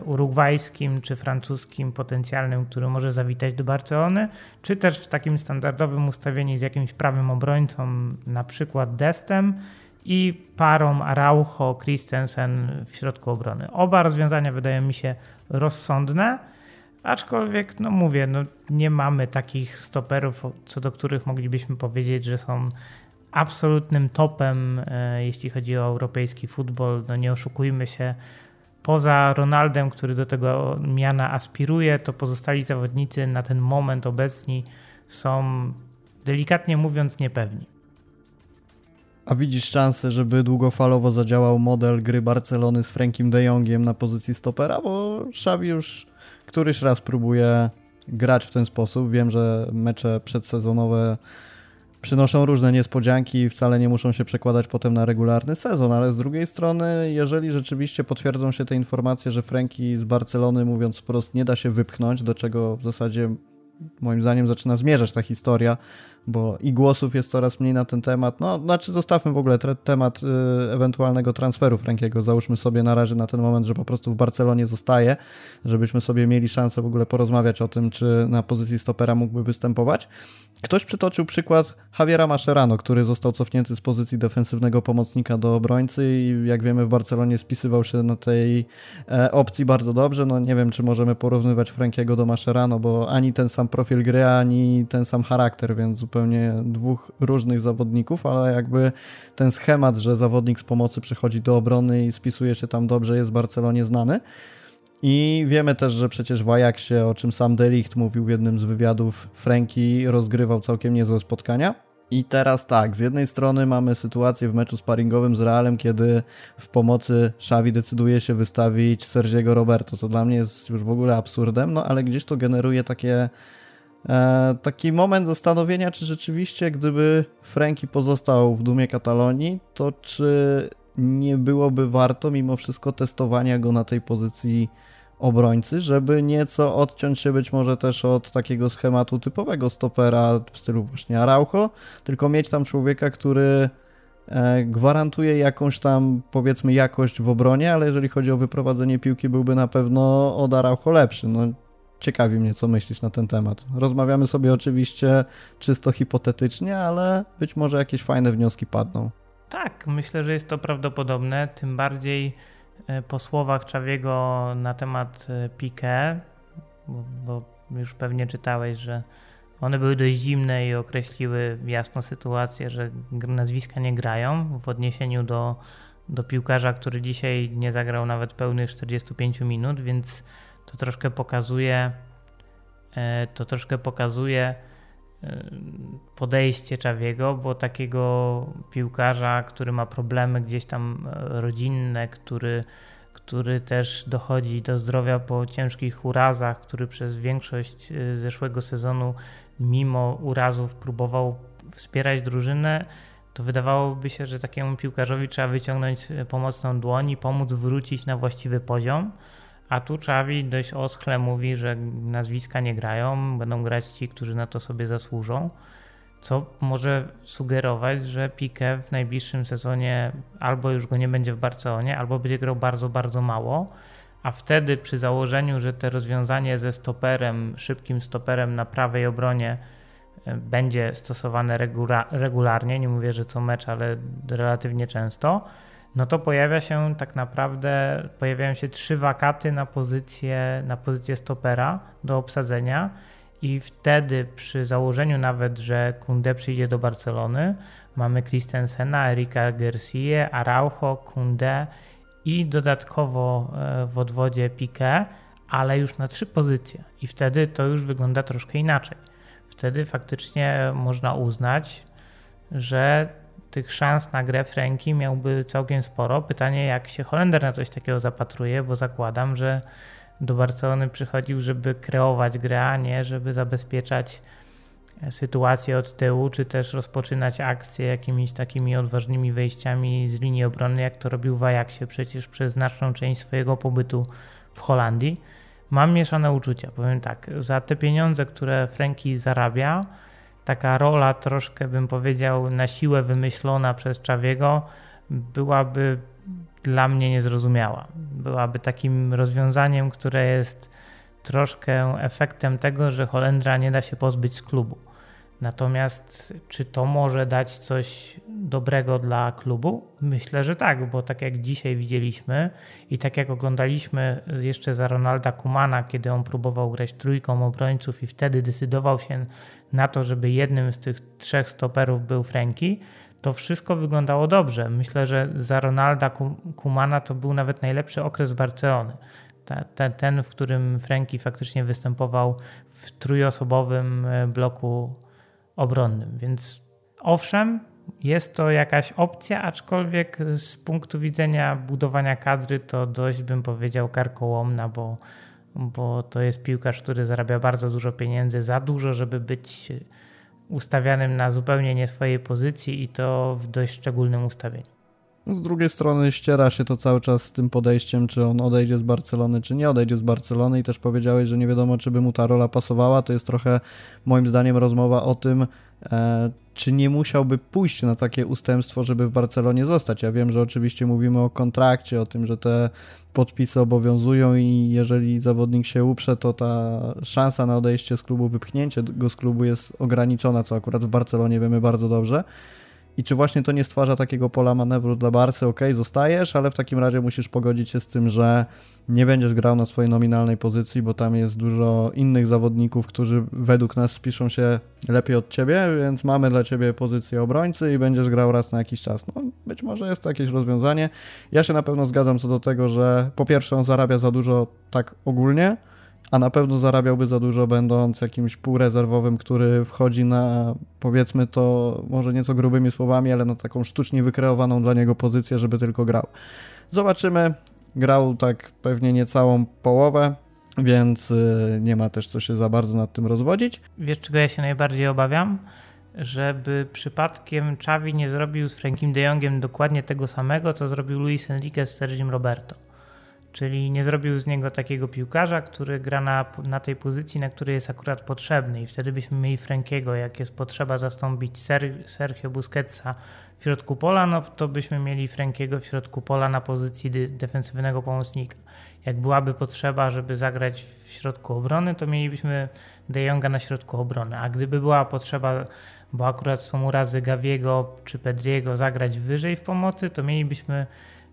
urugwajskim czy francuskim potencjalnym, który może zawitać do Barcelony, czy też w takim standardowym ustawieniu z jakimś prawym obrońcą, na przykład Destem i parą Araujo, Christensen w środku obrony. Oba rozwiązania wydają mi się rozsądne, aczkolwiek, no mówię, no nie mamy takich stoperów, co do których moglibyśmy powiedzieć, że są absolutnym topem, e, jeśli chodzi o europejski futbol. No nie oszukujmy się, poza Ronaldem, który do tego miana aspiruje, to pozostali zawodnicy na ten moment obecni są delikatnie mówiąc niepewni. A widzisz szansę, żeby długofalowo zadziałał model gry Barcelony z Frankiem de Jongiem na pozycji stopera? Bo Xavi już któryś raz próbuje grać w ten sposób. Wiem, że mecze przedsezonowe przynoszą różne niespodzianki i wcale nie muszą się przekładać potem na regularny sezon, ale z drugiej strony, jeżeli rzeczywiście potwierdzą się te informacje, że Franki z Barcelony, mówiąc wprost, nie da się wypchnąć, do czego w zasadzie moim zdaniem zaczyna zmierzać ta historia, bo i głosów jest coraz mniej na ten temat. No, znaczy zostawmy w ogóle temat y, ewentualnego transferu Frankiego. Załóżmy sobie na razie na ten moment, że po prostu w Barcelonie zostaje, żebyśmy sobie mieli szansę w ogóle porozmawiać o tym, czy na pozycji stopera mógłby występować. Ktoś przytoczył przykład Javiera Mascherano, który został cofnięty z pozycji defensywnego pomocnika do obrońcy i jak wiemy w Barcelonie spisywał się na tej e, opcji bardzo dobrze. No nie wiem, czy możemy porównywać Frankiego do Mascherano, bo ani ten sam profil gry, ani ten sam charakter, więc zupełnie dwóch różnych zawodników, ale jakby ten schemat, że zawodnik z pomocy przychodzi do obrony i spisuje się tam dobrze, jest w Barcelonie znany. I wiemy też, że przecież w Ajaxie, o czym sam Delicht mówił w jednym z wywiadów, Franki rozgrywał całkiem niezłe spotkania. I teraz tak, z jednej strony mamy sytuację w meczu sparingowym z Realem, kiedy w pomocy Xavi decyduje się wystawić Sergiego Roberto, co dla mnie jest już w ogóle absurdem, no ale gdzieś to generuje takie e, taki moment zastanowienia, czy rzeczywiście gdyby Franki pozostał w dumie Katalonii, to czy nie byłoby warto mimo wszystko testowania go na tej pozycji obrońcy, żeby nieco odciąć się być może też od takiego schematu typowego stopera w stylu właśnie Araujo, tylko mieć tam człowieka, który e, gwarantuje jakąś tam powiedzmy jakość w obronie, ale jeżeli chodzi o wyprowadzenie piłki byłby na pewno od Araujo lepszy. No, ciekawi mnie, co myślisz na ten temat. Rozmawiamy sobie oczywiście czysto hipotetycznie, ale być może jakieś fajne wnioski padną. Tak, myślę, że jest to prawdopodobne, tym bardziej e, po słowach Czawiego na temat e, Piqué, bo, bo już pewnie czytałeś, że one były dość zimne i określiły jasno sytuację, że nazwiska nie grają w odniesieniu do, do piłkarza, który dzisiaj nie zagrał nawet pełnych 45 minut, więc to troszkę pokazuje, e, to troszkę pokazuje, podejście Czawiego, bo takiego piłkarza, który ma problemy gdzieś tam e, rodzinne, który, który też dochodzi do zdrowia po ciężkich urazach, który przez większość e, zeszłego sezonu mimo urazów próbował wspierać drużynę, to wydawałoby się, że takiemu piłkarzowi trzeba wyciągnąć e, pomocną dłoń i pomóc wrócić na właściwy poziom. A tu Czawi dość oschle mówi, że nazwiska nie grają, będą grać ci, którzy na to sobie zasłużą, co może sugerować, że Pique w najbliższym sezonie albo już go nie będzie w Barcelonie, albo będzie grał bardzo, bardzo mało, a wtedy przy założeniu, że to rozwiązanie ze stoperem, szybkim stoperem na prawej obronie e, będzie stosowane regularnie, nie mówię, że co mecz, ale relatywnie często, no to pojawia się tak naprawdę, pojawiają się trzy wakaty na pozycję, na pozycję stopera do obsadzenia I wtedy przy założeniu nawet, że Kunde przyjdzie do Barcelony, mamy Christensena, Erika Garcia, Araujo, Kunde i dodatkowo e, w odwodzie Piqué, ale już na trzy pozycje. I wtedy to już wygląda troszkę inaczej. Wtedy faktycznie można uznać, że tych szans na grę Franki miałby całkiem sporo. Pytanie, jak się Holender na coś takiego zapatruje, bo zakładam, że do Barcelony przychodził, żeby kreować grę, a nie żeby zabezpieczać e, sytuację od tyłu, czy też rozpoczynać akcje jakimiś takimi odważnymi wejściami z linii obrony, jak to robił w Ajaxie przecież przez znaczną część swojego pobytu w Holandii. Mam mieszane uczucia, powiem tak, za te pieniądze, które Franki zarabia, taka rola troszkę bym powiedział na siłę wymyślona przez Czawiego byłaby dla mnie niezrozumiała. Byłaby takim rozwiązaniem, które jest troszkę efektem tego, że Holendra nie da się pozbyć z klubu. Natomiast czy to może dać coś dobrego dla klubu? Myślę, że tak, bo tak jak dzisiaj widzieliśmy i tak jak oglądaliśmy jeszcze za Ronalda Kumana, kiedy on próbował grać trójką obrońców i wtedy decydował się na to, żeby jednym z tych trzech stoperów był Franki, to wszystko wyglądało dobrze. Myślę, że za Ronalda Kumana to był nawet najlepszy okres Barcelony. Ten, w którym Franki faktycznie występował w trójosobowym e, bloku obronnym. Więc owszem, jest to jakaś opcja, aczkolwiek z punktu widzenia budowania kadry to dość bym powiedział karkołomna, bo, bo to jest piłkarz, który zarabia bardzo dużo pieniędzy, za dużo, żeby być ustawianym na zupełnie nie swojej pozycji i to w dość szczególnym ustawieniu. Z drugiej strony ściera się to cały czas z tym podejściem, czy on odejdzie z Barcelony, czy nie odejdzie z Barcelony i też powiedziałeś, że nie wiadomo, czy by mu ta rola pasowała. To jest trochę moim zdaniem rozmowa o tym, e, czy nie musiałby pójść na takie ustępstwo, żeby w Barcelonie zostać. Ja wiem, że oczywiście mówimy o kontrakcie, o tym, że te podpisy obowiązują i jeżeli zawodnik się uprze, to ta szansa na odejście z klubu, wypchnięcie go z klubu jest ograniczona, co akurat w Barcelonie wiemy bardzo dobrze. I czy właśnie to nie stwarza takiego pola manewru dla Barsy? Ok, zostajesz, ale w takim razie musisz pogodzić się z tym, że nie będziesz grał na swojej nominalnej pozycji, bo tam jest dużo innych zawodników, którzy według nas spiszą się lepiej od ciebie, więc mamy dla ciebie pozycję obrońcy i będziesz grał raz na jakiś czas. No, być może jest to jakieś rozwiązanie. Ja się na pewno zgadzam co do tego, że po pierwsze on zarabia za dużo tak ogólnie, a na pewno zarabiałby za dużo, będąc jakimś półrezerwowym, który wchodzi na, powiedzmy to może nieco grubymi słowami, ale na taką sztucznie wykreowaną dla niego pozycję, żeby tylko grał. Zobaczymy. Grał tak pewnie niecałą połowę, więc y, nie ma też co się za bardzo nad tym rozwodzić. Wiesz, czego ja się najbardziej obawiam? Żeby przypadkiem Czawi nie zrobił z Frankiem de Jongiem dokładnie tego samego, co zrobił Luis Enrique z Sergim Roberto. Czyli nie zrobił z niego takiego piłkarza, który gra na, na tej pozycji, na której jest akurat potrzebny. I wtedy byśmy mieli Frankiego, jak jest potrzeba zastąpić Ser, Sergio Busquetsa w środku pola, no to byśmy mieli Frankiego w środku pola na pozycji defensywnego pomocnika. Jak byłaby potrzeba, żeby zagrać w środku obrony, to mielibyśmy De Jonga na środku obrony. A gdyby była potrzeba, bo akurat są urazy Gaviego czy Pedriego, zagrać wyżej w pomocy, to mielibyśmy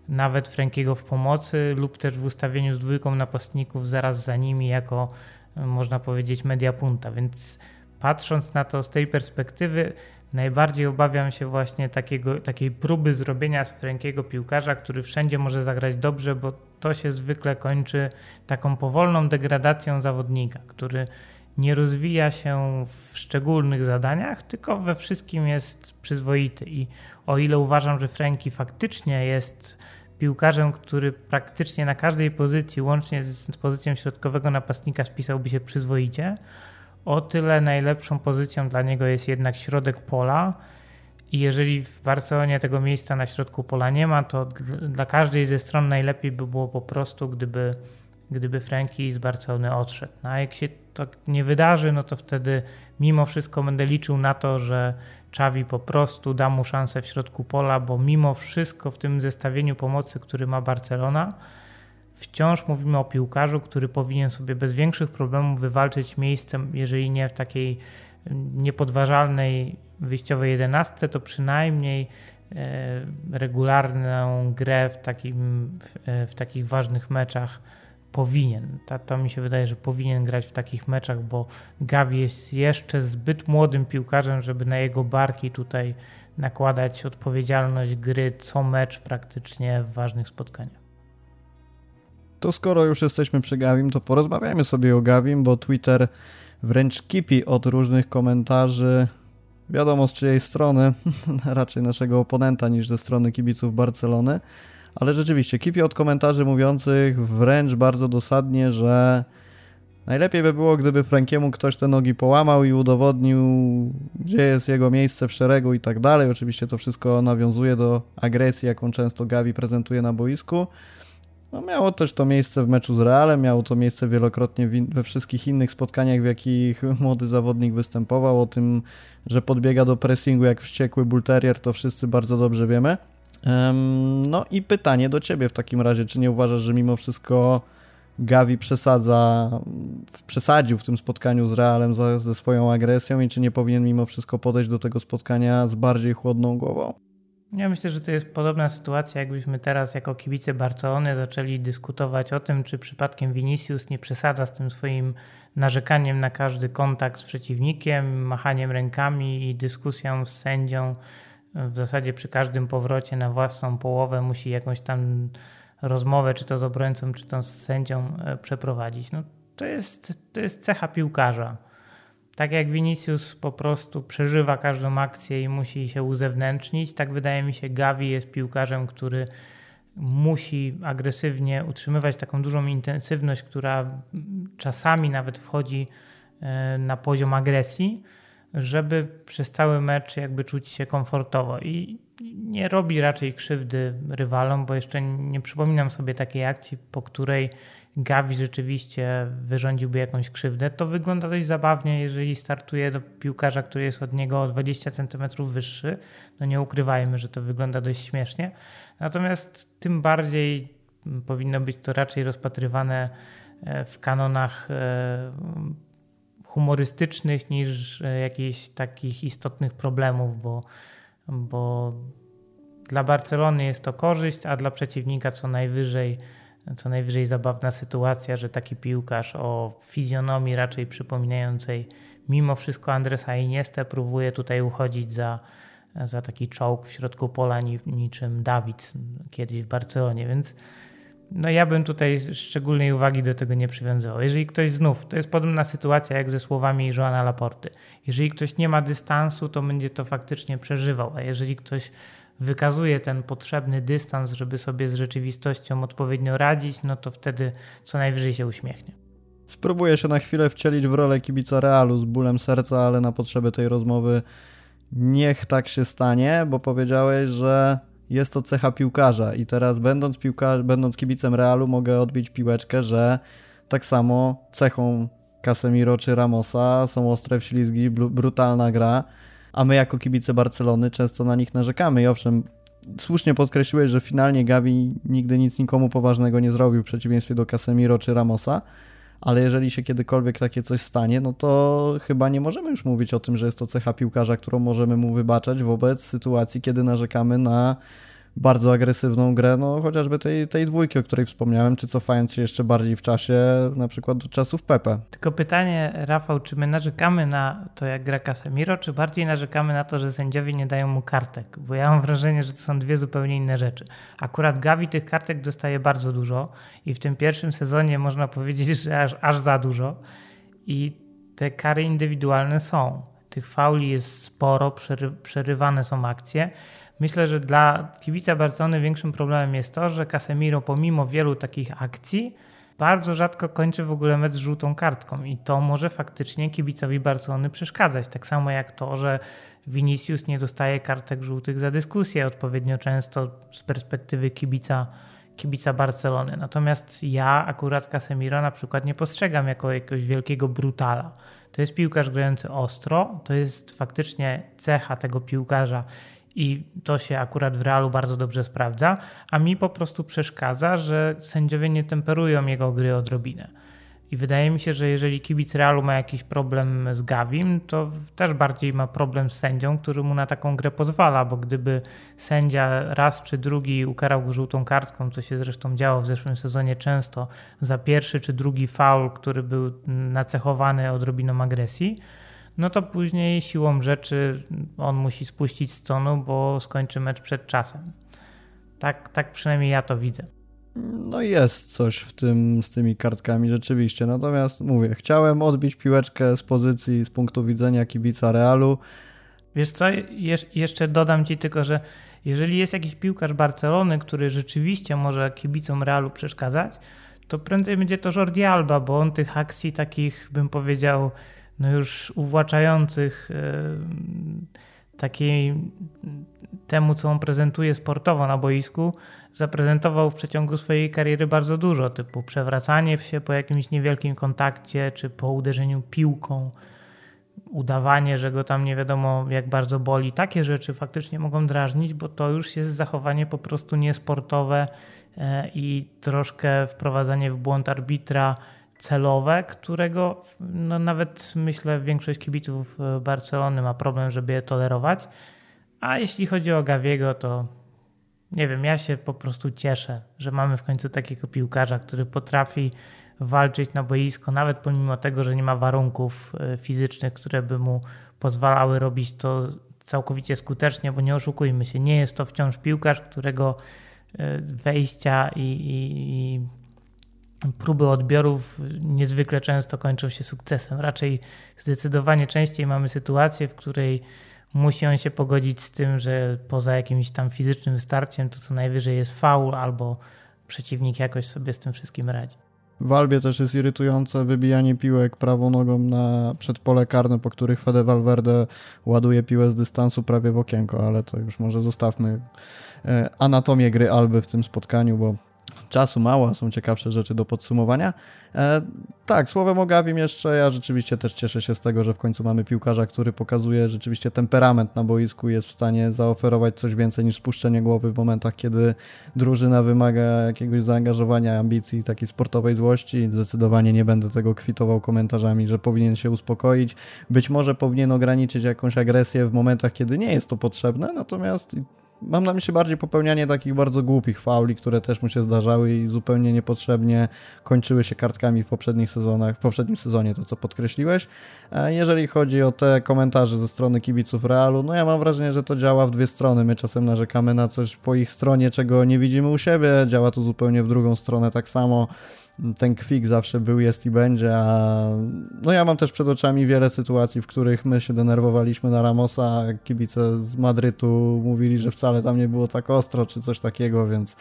nawet Frankiego w pomocy lub też w ustawieniu z dwójką napastników zaraz za nimi jako można powiedzieć media punta, więc patrząc na to z tej perspektywy najbardziej obawiam się właśnie takiego, takiej próby zrobienia z Frankiego piłkarza, który wszędzie może zagrać dobrze, bo to się zwykle kończy taką powolną degradacją zawodnika, który nie rozwija się w szczególnych zadaniach, tylko we wszystkim jest przyzwoity. I o ile uważam, że Franki faktycznie jest piłkarzem, który praktycznie na każdej pozycji, łącznie z pozycją środkowego napastnika, spisałby się przyzwoicie. O tyle najlepszą pozycją dla niego jest jednak środek pola. I jeżeli w Barcelonie tego miejsca na środku pola nie ma, to dla każdej ze stron najlepiej by było po prostu, gdyby, gdyby Franki z Barcelony odszedł. No a jak się to nie wydarzy, no to wtedy mimo wszystko będę liczył na to, że Czawi po prostu da mu szansę w środku pola, bo mimo wszystko w tym zestawieniu pomocy, który ma Barcelona, wciąż mówimy o piłkarzu, który powinien sobie bez większych problemów wywalczyć miejsce, jeżeli nie w takiej niepodważalnej wyjściowej jedenastce, to przynajmniej e, regularną grę w, takim, w, e, w takich ważnych meczach powinien. To, to mi się wydaje, że powinien grać w takich meczach, bo Gavi jest jeszcze zbyt młodym piłkarzem, żeby na jego barki tutaj nakładać odpowiedzialność gry co mecz praktycznie w ważnych spotkaniach. To skoro już jesteśmy przy Gavim, to porozmawiajmy sobie o Gavim, bo Twitter wręcz kipi od różnych komentarzy. Wiadomo z czyjej strony, raczej naszego oponenta niż ze strony kibiców Barcelony. Ale rzeczywiście, kipi od komentarzy mówiących wręcz bardzo dosadnie, że najlepiej by było, gdyby Frankiemu ktoś te nogi połamał i udowodnił, gdzie jest jego miejsce w szeregu i tak dalej. Oczywiście to wszystko nawiązuje do agresji, jaką często Gavi prezentuje na boisku. No, miało też to miejsce w meczu z Realem, miało to miejsce wielokrotnie we wszystkich innych spotkaniach, w jakich młody zawodnik występował. O tym, że podbiega do pressingu jak wściekły bulterier, to wszyscy bardzo dobrze wiemy. No i pytanie do ciebie w takim razie, czy nie uważasz, że mimo wszystko Gavi przesadza, przesadził w tym spotkaniu z Realem za, ze swoją agresją i czy nie powinien mimo wszystko podejść do tego spotkania z bardziej chłodną głową? Ja myślę, że to jest podobna sytuacja, jakbyśmy teraz jako kibice Barcelony zaczęli dyskutować o tym, czy przypadkiem Vinicius nie przesada z tym swoim narzekaniem na każdy kontakt z przeciwnikiem, machaniem rękami i dyskusją z sędzią. W zasadzie przy każdym powrocie na własną połowę musi jakąś tam rozmowę, czy to z obrońcą, czy to z sędzią e, przeprowadzić. No, to, jest, to jest cecha piłkarza. Tak jak Vinicius po prostu przeżywa każdą akcję i musi się uzewnętrznić, tak wydaje mi się Gavi jest piłkarzem, który musi agresywnie utrzymywać taką dużą intensywność, która czasami nawet wchodzi e, na poziom agresji, żeby przez cały mecz jakby czuć się komfortowo i nie robi raczej krzywdy rywalom, bo jeszcze nie przypominam sobie takiej akcji, po której Gavi rzeczywiście wyrządziłby jakąś krzywdę, to wygląda dość zabawnie, jeżeli startuje do piłkarza, który jest od niego o 20 cm wyższy. No nie ukrywajmy, że to wygląda dość śmiesznie. Natomiast tym bardziej powinno być to raczej rozpatrywane e, w kanonach e, humorystycznych niż e, jakichś takich istotnych problemów, bo, bo dla Barcelony jest to korzyść, a dla przeciwnika co najwyżej co najwyżej zabawna sytuacja, że taki piłkarz o fizjonomii raczej przypominającej mimo wszystko Andresa Iniesta próbuje tutaj uchodzić za, za taki czołg w środku pola niczym Dawid kiedyś w Barcelonie, więc no ja bym tutaj szczególnej uwagi do tego nie przywiązywał. Jeżeli ktoś znów, to jest podobna sytuacja jak ze słowami Joana Laporty. Jeżeli ktoś nie ma dystansu, to będzie to faktycznie przeżywał, a jeżeli ktoś wykazuje ten potrzebny dystans, żeby sobie z rzeczywistością odpowiednio radzić, no to wtedy co najwyżej się uśmiechnie. Spróbuję się na chwilę wcielić w rolę kibica Realu z bólem serca, ale na potrzeby tej rozmowy niech tak się stanie, bo powiedziałeś, że jest to cecha piłkarza i teraz będąc, piłka, będąc kibicem Realu mogę odbić piłeczkę, że tak samo cechą Casemiro czy Ramosa są ostre wślizgi, brutalna gra a my jako kibice Barcelony często na nich narzekamy. I owszem, słusznie podkreśliłeś, że finalnie Gavi nigdy nic nikomu poważnego nie zrobił w przeciwieństwie do Casemiro czy Ramosa, ale jeżeli się kiedykolwiek takie coś stanie, no to chyba nie możemy już mówić o tym, że jest to cecha piłkarza, którą możemy mu wybaczać wobec sytuacji, kiedy narzekamy na bardzo agresywną grę, no chociażby tej, tej dwójki, o której wspomniałem, czy cofając się jeszcze bardziej w czasie, na przykład do czasów Pepe. Tylko pytanie, Rafał, czy my narzekamy na to, jak gra Casemiro, czy bardziej narzekamy na to, że sędziowie nie dają mu kartek? Bo ja mam wrażenie, że to są dwie zupełnie inne rzeczy. Akurat Gavi tych kartek dostaje bardzo dużo i w tym pierwszym sezonie można powiedzieć, że aż, aż za dużo i te kary indywidualne są. Tych fauli jest sporo, przery, przerywane są akcje. Myślę, że dla kibica Barcelony większym problemem jest to, że Casemiro pomimo wielu takich akcji bardzo rzadko kończy w ogóle mecz z żółtą kartką i to może faktycznie kibicowi Barcelony przeszkadzać. Tak samo jak to, że Vinicius nie dostaje kartek żółtych za dyskusję odpowiednio często z perspektywy kibica, kibica Barcelony. Natomiast ja akurat Casemiro na przykład nie postrzegam jako jakiegoś wielkiego brutala. To jest piłkarz grający ostro, to jest faktycznie cecha tego piłkarza i to się akurat w realu bardzo dobrze sprawdza, a mi po prostu przeszkadza, że sędziowie nie temperują jego gry odrobinę. I wydaje mi się, że jeżeli kibic Realu ma jakiś problem z Gawim, to też bardziej ma problem z sędzią, który mu na taką grę pozwala, bo gdyby sędzia raz czy drugi ukarał go żółtą kartką, co się zresztą działo w zeszłym sezonie często, za pierwszy czy drugi faul, który był nacechowany odrobiną agresji, no to później siłą rzeczy on musi spuścić z tonu, bo skończy mecz przed czasem. Tak, tak przynajmniej ja to widzę. No jest coś w tym z tymi kartkami rzeczywiście. Natomiast mówię, chciałem odbić piłeczkę z pozycji, z punktu widzenia kibica Realu. Wiesz co, Jesz jeszcze dodam ci tylko, że jeżeli jest jakiś piłkarz Barcelony, który rzeczywiście może kibicom Realu przeszkadzać, to prędzej będzie to Jordi Alba, bo on tych akcji takich, bym powiedział, no już uwłaczających yy, takiej temu, co on prezentuje sportowo na boisku, zaprezentował w przeciągu swojej kariery bardzo dużo, typu przewracanie się po jakimś niewielkim kontakcie, czy po uderzeniu piłką, udawanie, że go tam nie wiadomo jak bardzo boli. Takie rzeczy faktycznie mogą drażnić, bo to już jest zachowanie po prostu niesportowe e, i troszkę wprowadzanie w błąd arbitra celowe, którego no nawet myślę większość kibiców e, Barcelony ma problem, żeby je tolerować. A jeśli chodzi o Gawiego, to nie wiem, ja się po prostu cieszę, że mamy w końcu takiego piłkarza, który potrafi walczyć na boisko, nawet pomimo tego, że nie ma warunków e, fizycznych, które by mu pozwalały robić to całkowicie skutecznie, bo nie oszukujmy się, nie jest to wciąż piłkarz, którego e, wejścia i, i, i próby odbiorów niezwykle często kończą się sukcesem. Raczej zdecydowanie częściej mamy sytuację, w której musi on się pogodzić z tym, że poza jakimś tam fizycznym starciem to co najwyżej jest faul albo przeciwnik jakoś sobie z tym wszystkim radzi. W Albie też jest irytujące wybijanie piłek prawą nogą na przedpole karne, po których Fede Valverde ładuje piłę z dystansu prawie w okienko, ale to już może zostawmy e, anatomię gry Alby w tym spotkaniu, bo czasu mało, są ciekawsze rzeczy do podsumowania. E, tak, słowem o Gawim jeszcze, ja rzeczywiście też cieszę się z tego, że w końcu mamy piłkarza, który pokazuje rzeczywiście temperament na boisku, jest w stanie zaoferować coś więcej niż spuszczenie głowy w momentach, kiedy drużyna wymaga jakiegoś zaangażowania, ambicji, takiej sportowej złości. Zdecydowanie nie będę tego kwitował komentarzami, że powinien się uspokoić. Być może powinien ograniczyć jakąś agresję w momentach, kiedy nie jest to potrzebne, natomiast Mam na myśli bardziej popełnianie takich bardzo głupich fauli, które też mu się zdarzały i zupełnie niepotrzebnie kończyły się kartkami w poprzednich sezonach, w poprzednim sezonie, to co podkreśliłeś. Jeżeli chodzi o te komentarze ze strony kibiców Realu, no ja mam wrażenie, że to działa w dwie strony. My czasem narzekamy na coś po ich stronie, czego nie widzimy u siebie, działa to zupełnie w drugą stronę tak samo ten kwik zawsze był, jest i będzie, a no ja mam też przed oczami wiele sytuacji, w których my się denerwowaliśmy na Ramosa, kibice z Madrytu mówili, że wcale tam nie było tak ostro, czy coś takiego, więc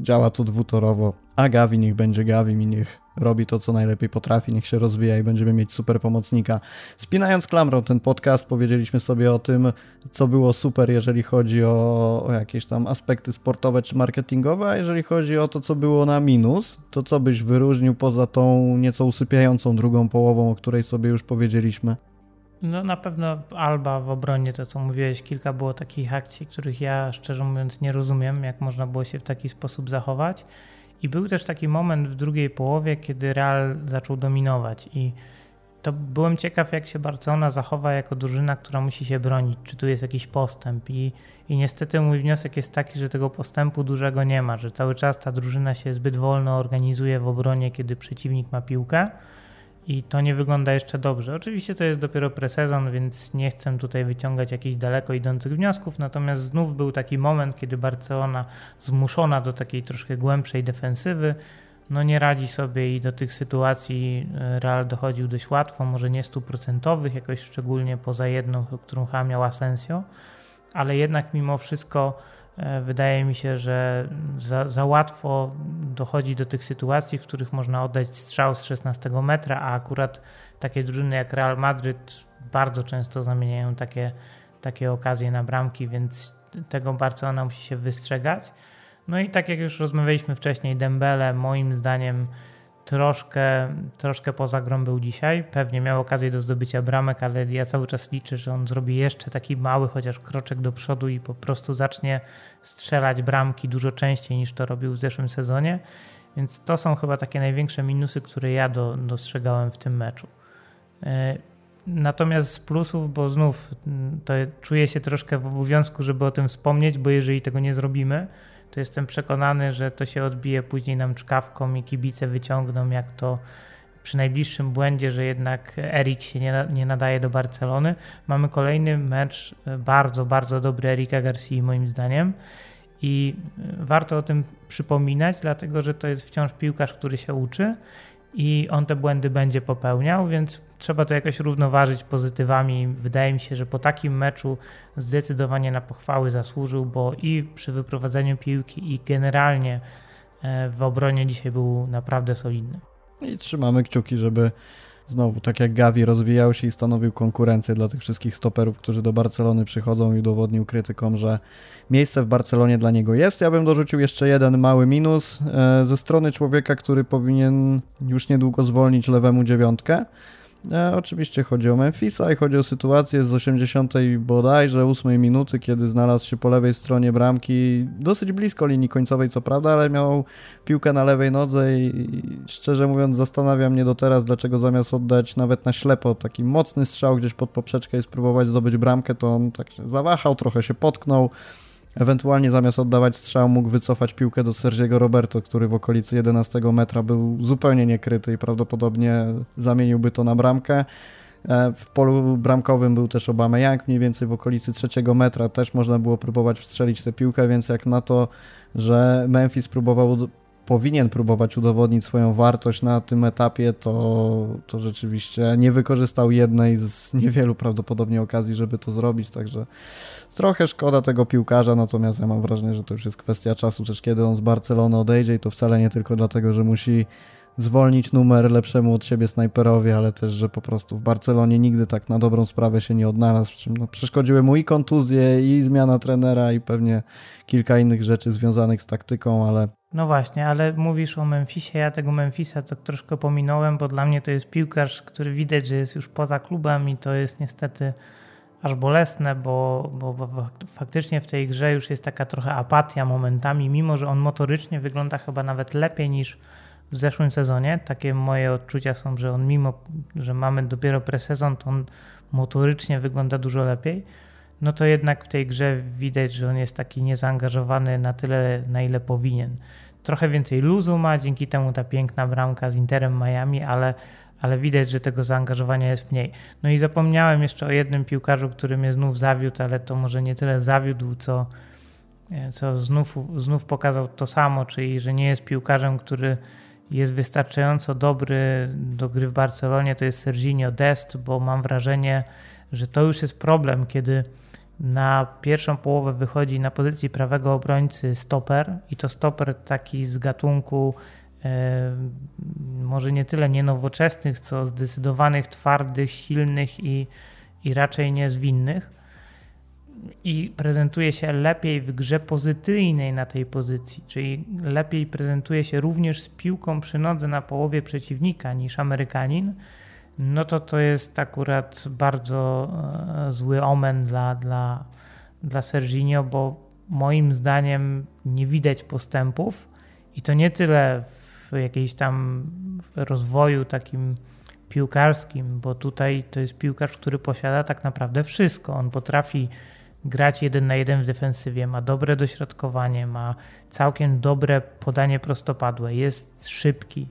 działa to dwutorowo. A Gavi niech będzie Gavi i niech robi to, co najlepiej potrafi, niech się rozwija i będziemy mieć super pomocnika. Spinając klamrą ten podcast, powiedzieliśmy sobie o tym, co było super, jeżeli chodzi o, o jakieś tam aspekty sportowe czy marketingowe, a jeżeli chodzi o to, co było na minus, to co byś wyróżnił poza tą nieco usypiającą drugą połową, o której sobie już powiedzieliśmy? No na pewno Alba w obronie, to co mówiłeś, kilka było takich akcji, których ja szczerze mówiąc nie rozumiem, jak można było się w taki sposób zachować. I był też taki moment w drugiej połowie, kiedy Real zaczął dominować i to byłem ciekaw, jak się Barcelona zachowa jako drużyna, która musi się bronić, czy tu jest jakiś postęp. I, I niestety mój wniosek jest taki, że tego postępu dużego nie ma, że cały czas ta drużyna się zbyt wolno organizuje w obronie, kiedy przeciwnik ma piłkę i to nie wygląda jeszcze dobrze. Oczywiście to jest dopiero presezon, więc nie chcę tutaj wyciągać jakichś daleko idących wniosków, natomiast znów był taki moment, kiedy Barcelona zmuszona do takiej troszkę głębszej defensywy, no nie radzi sobie i do tych sytuacji e, Real dochodził dość łatwo, może nie stuprocentowych, jakoś szczególnie poza jedną, którą chyba miał Asensio, ale jednak mimo wszystko wydaje mi się, że za, za, łatwo dochodzi do tych sytuacji, w których można oddać strzał z 16 metra, a akurat takie drużyny jak Real Madryt bardzo często zamieniają takie, takie okazje na bramki, więc tego Barcelona musi się wystrzegać. No i tak jak już rozmawialiśmy wcześniej, Dembele moim zdaniem troszkę, troszkę poza grą był dzisiaj. Pewnie miał okazję do zdobycia bramek, ale ja cały czas liczę, że on zrobi jeszcze taki mały, chociaż kroczek do przodu i po prostu zacznie strzelać bramki dużo częściej niż to robił w zeszłym sezonie. Więc to są chyba takie największe minusy, które ja do, dostrzegałem w tym meczu. E, natomiast z plusów, bo znów mm, to czuję się troszkę w obowiązku, żeby o tym wspomnieć, bo jeżeli tego nie zrobimy, to jestem przekonany, że to się odbije później nam czkawką i kibice wyciągną, jak to przy najbliższym błędzie, że jednak Erik się nie, nie nadaje do Barcelony. Mamy kolejny mecz, bardzo, bardzo dobry Erika Garcia moim zdaniem. I warto o tym przypominać, dlatego że to jest wciąż piłkarz, który się uczy i on te błędy będzie popełniał, więc trzeba to jakoś równoważyć pozytywami. Wydaje mi się, że po takim meczu zdecydowanie na pochwały zasłużył, bo i przy wyprowadzeniu piłki, i generalnie e, w obronie dzisiaj był naprawdę solidny. I trzymamy kciuki, żeby znowu, tak jak Gavi rozwijał się i stanowił konkurencję dla tych wszystkich stoperów, którzy do Barcelony przychodzą i udowodnił krytykom, że miejsce w Barcelonie dla niego jest. Ja bym dorzucił jeszcze jeden mały minus e, ze strony człowieka, który powinien już niedługo zwolnić lewemu dziewiątkę. E, oczywiście chodzi o Memphisa i chodzi o sytuację z 80 bodajże 8 minuty, kiedy znalazł się po lewej stronie bramki, dosyć blisko linii końcowej co prawda, ale miał piłkę na lewej nodze i szczerze mówiąc zastanawia mnie do teraz, dlaczego zamiast oddać nawet na ślepo taki mocny strzał gdzieś pod poprzeczkę i spróbować zdobyć bramkę, to on tak się zawahał, trochę się potknął. Ewentualnie zamiast oddawać strzał mógł wycofać piłkę do Sergiego Roberto, który w okolicy 11 metra był zupełnie niekryty i prawdopodobnie zamieniłby to na bramkę. E, w polu bramkowym był też Obama Young, mniej więcej w okolicy trzeciego metra też można było próbować wstrzelić tę piłkę, więc jak na to, że Memphis próbował powinien próbować udowodnić swoją wartość na tym etapie, to, to rzeczywiście nie wykorzystał jednej z niewielu prawdopodobnie okazji, żeby to zrobić, także trochę szkoda tego piłkarza, natomiast ja mam wrażenie, że to już jest kwestia czasu, też kiedy on z Barcelony odejdzie i to wcale nie tylko dlatego, że musi zwolnić numer lepszemu od siebie snajperowi, ale też, że po prostu w Barcelonie nigdy tak na dobrą sprawę się nie odnalazł, przy czym no, przeszkodziły mu i kontuzje, i zmiana trenera, i pewnie kilka innych rzeczy związanych z taktyką, ale... No właśnie, ale mówisz o Memphisie, ja tego Memphisa to troszkę pominąłem, bo dla mnie to jest piłkarz, który widać, że jest już poza klubem i to jest niestety aż bolesne, bo, bo, bo, faktycznie w tej grze już jest taka trochę apatia momentami, mimo że on motorycznie wygląda chyba nawet lepiej niż w zeszłym sezonie. Takie moje odczucia są, że on mimo, że mamy dopiero presezon, to on motorycznie wygląda dużo lepiej. No to jednak w tej grze widać, że on jest taki niezaangażowany na tyle, na ile powinien. Trochę więcej luzu ma, dzięki temu ta piękna bramka z Interem Miami, ale, ale widać, że tego zaangażowania jest mniej. No i zapomniałem jeszcze o jednym piłkarzu, który mnie znów zawiódł, ale to może nie tyle zawiódł, co, co znów, znów pokazał to samo, czyli że nie jest piłkarzem, który jest wystarczająco dobry do gry w Barcelonie, to jest Serginio Dest, bo mam wrażenie, że to już jest problem, kiedy na pierwszą połowę wychodzi na pozycji prawego obrońcy stoper i to stoper taki z gatunku e, może nie tyle nienowoczesnych, co zdecydowanych, twardych, silnych i, i raczej niezwinnych i prezentuje się lepiej w grze pozycyjnej na tej pozycji, czyli lepiej prezentuje się również z piłką przy nodze na połowie przeciwnika niż Amerykanin, no to to jest akurat bardzo e, zły omen dla, dla, dla Serginio, bo moim zdaniem nie widać postępów i to nie tyle w jakiejś tam rozwoju takim piłkarskim, bo tutaj to jest piłkarz, który posiada tak naprawdę wszystko. On potrafi grać jeden na jeden w defensywie, ma dobre dośrodkowanie, ma całkiem dobre podanie prostopadłe, jest szybki.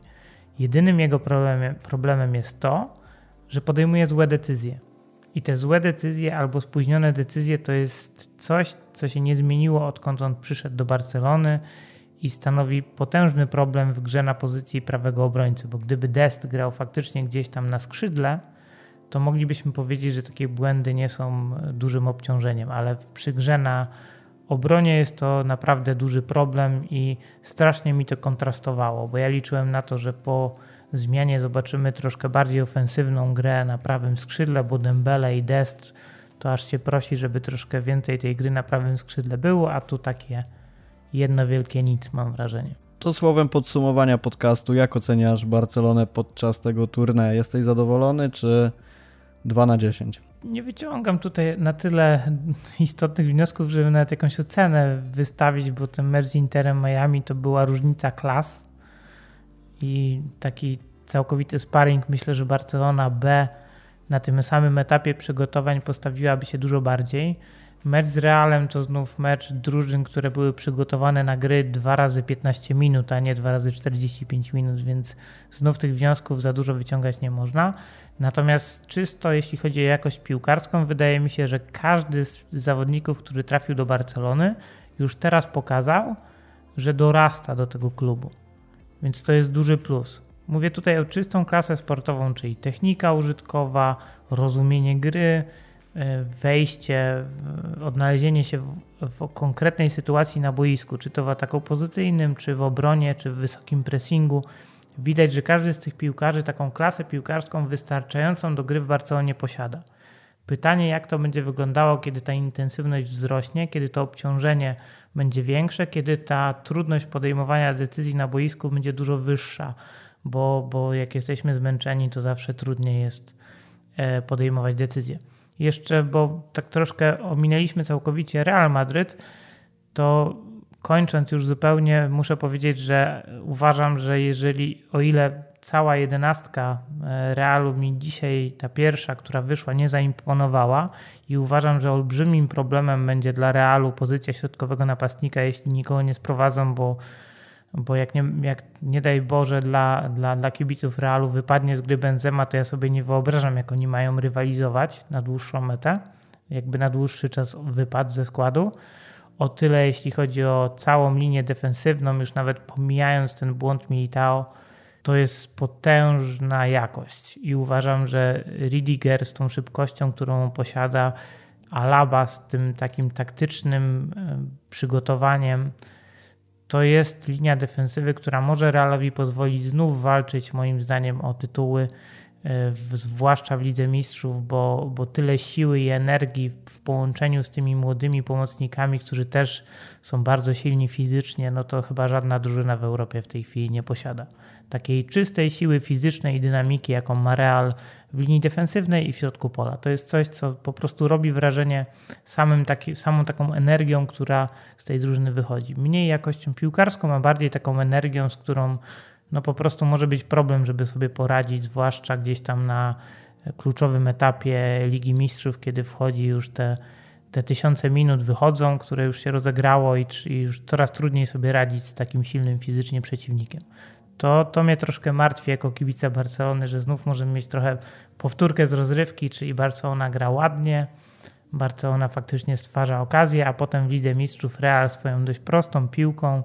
Jedynym jego problemem, problemem jest to, że podejmuje złe decyzje. I te złe decyzje albo spóźnione decyzje to jest coś, co się nie zmieniło odkąd on przyszedł do Barcelony i stanowi potężny problem w grze na pozycji prawego obrońcy, bo gdyby Dest grał faktycznie gdzieś tam na skrzydle, to moglibyśmy powiedzieć, że takie błędy nie są dużym obciążeniem, ale przy grze na obronie jest to naprawdę duży problem i strasznie mi to kontrastowało, bo ja liczyłem na to, że po zmianie zobaczymy troszkę bardziej ofensywną grę na prawym skrzydle, bo Dembele i Dest to aż się prosi, żeby troszkę więcej tej gry na prawym skrzydle było, a tu takie jedno wielkie nic mam wrażenie. To słowem podsumowania podcastu, jak oceniasz Barcelonę podczas tego turnieju? Jesteś zadowolony, czy 2 na 10. Nie wyciągam tutaj na tyle istotnych wniosków, żeby nawet jakąś ocenę wystawić, bo ten mecz z Interem Miami to była różnica klas. i taki całkowity sparring myślę, że Barcelona B na tym samym etapie przygotowań postawiłaby się dużo bardziej. Mecz z Realem to znów mecz drużyn, które były przygotowane na gry 2 razy 15 minut, a nie 2 razy 45 minut, więc znów tych wniosków za dużo wyciągać nie można. Natomiast czysto jeśli chodzi o jakość piłkarską, wydaje mi się, że każdy z zawodników, który trafił do Barcelony, już teraz pokazał, że dorasta do tego klubu. Więc to jest duży plus. Mówię tutaj o czystą klasę sportową, czyli technika użytkowa, rozumienie gry, wejście, odnalezienie się w, w, konkretnej sytuacji na boisku, czy to w ataku pozycyjnym, czy w obronie, czy w wysokim pressingu. Widać, że każdy z tych piłkarzy taką klasę piłkarską wystarczającą do gry w Barcelonie posiada. Pytanie, jak to będzie wyglądało, kiedy ta intensywność wzrośnie, kiedy to obciążenie będzie większe, kiedy ta trudność podejmowania decyzji na boisku będzie dużo wyższa, bo, bo jak jesteśmy zmęczeni, to zawsze trudniej jest e, podejmować decyzje. Jeszcze, bo tak troszkę ominęliśmy całkowicie Real Madryt, to kończąc już zupełnie, muszę powiedzieć, że uważam, że jeżeli, o ile cała jedenastka e, Realu mi dzisiaj, ta pierwsza, która wyszła, nie zaimponowała i uważam, że olbrzymim problemem będzie dla Realu pozycja środkowego napastnika, jeśli nikogo nie sprowadzą, bo, bo jak, nie, jak nie daj Boże dla, dla, dla kibiców Realu wypadnie z gry Benzema, to ja sobie nie wyobrażam, jak oni mają rywalizować na dłuższą metę, jakby na dłuższy czas wypadł ze składu. O tyle jeśli chodzi o całą linię defensywną, już nawet pomijając ten błąd Militao, to jest potężna jakość i uważam, że Ridiger z tą szybkością, którą posiada, Alaba z tym takim taktycznym e, przygotowaniem, to jest linia defensywy, która może Realowi pozwolić znów walczyć moim zdaniem o tytuły, e, zwłaszcza w Lidze Mistrzów, bo, bo tyle siły i energii w połączeniu z tymi młodymi pomocnikami, którzy też są bardzo silni fizycznie, no to chyba żadna drużyna w Europie w tej chwili nie posiada takiej czystej siły fizycznej i dynamiki, jaką ma Real w linii defensywnej i w środku pola. To jest coś, co po prostu robi wrażenie samym taki, samą taką energią, która z tej drużyny wychodzi. Mniej jakością piłkarską, a bardziej taką energią, z którą no po prostu może być problem, żeby sobie poradzić, zwłaszcza gdzieś tam na kluczowym etapie Ligi Mistrzów, kiedy wchodzi już te, te tysiące minut wychodzą, które już się rozegrało i, i już coraz trudniej sobie radzić z takim silnym fizycznie przeciwnikiem to, to mnie troszkę martwi jako kibica Barcelony, że znów możemy mieć trochę powtórkę z rozrywki, czyli Barcelona gra ładnie, Barcelona faktycznie stwarza okazję, a potem w Lidze Mistrzów Real swoją dość prostą piłką,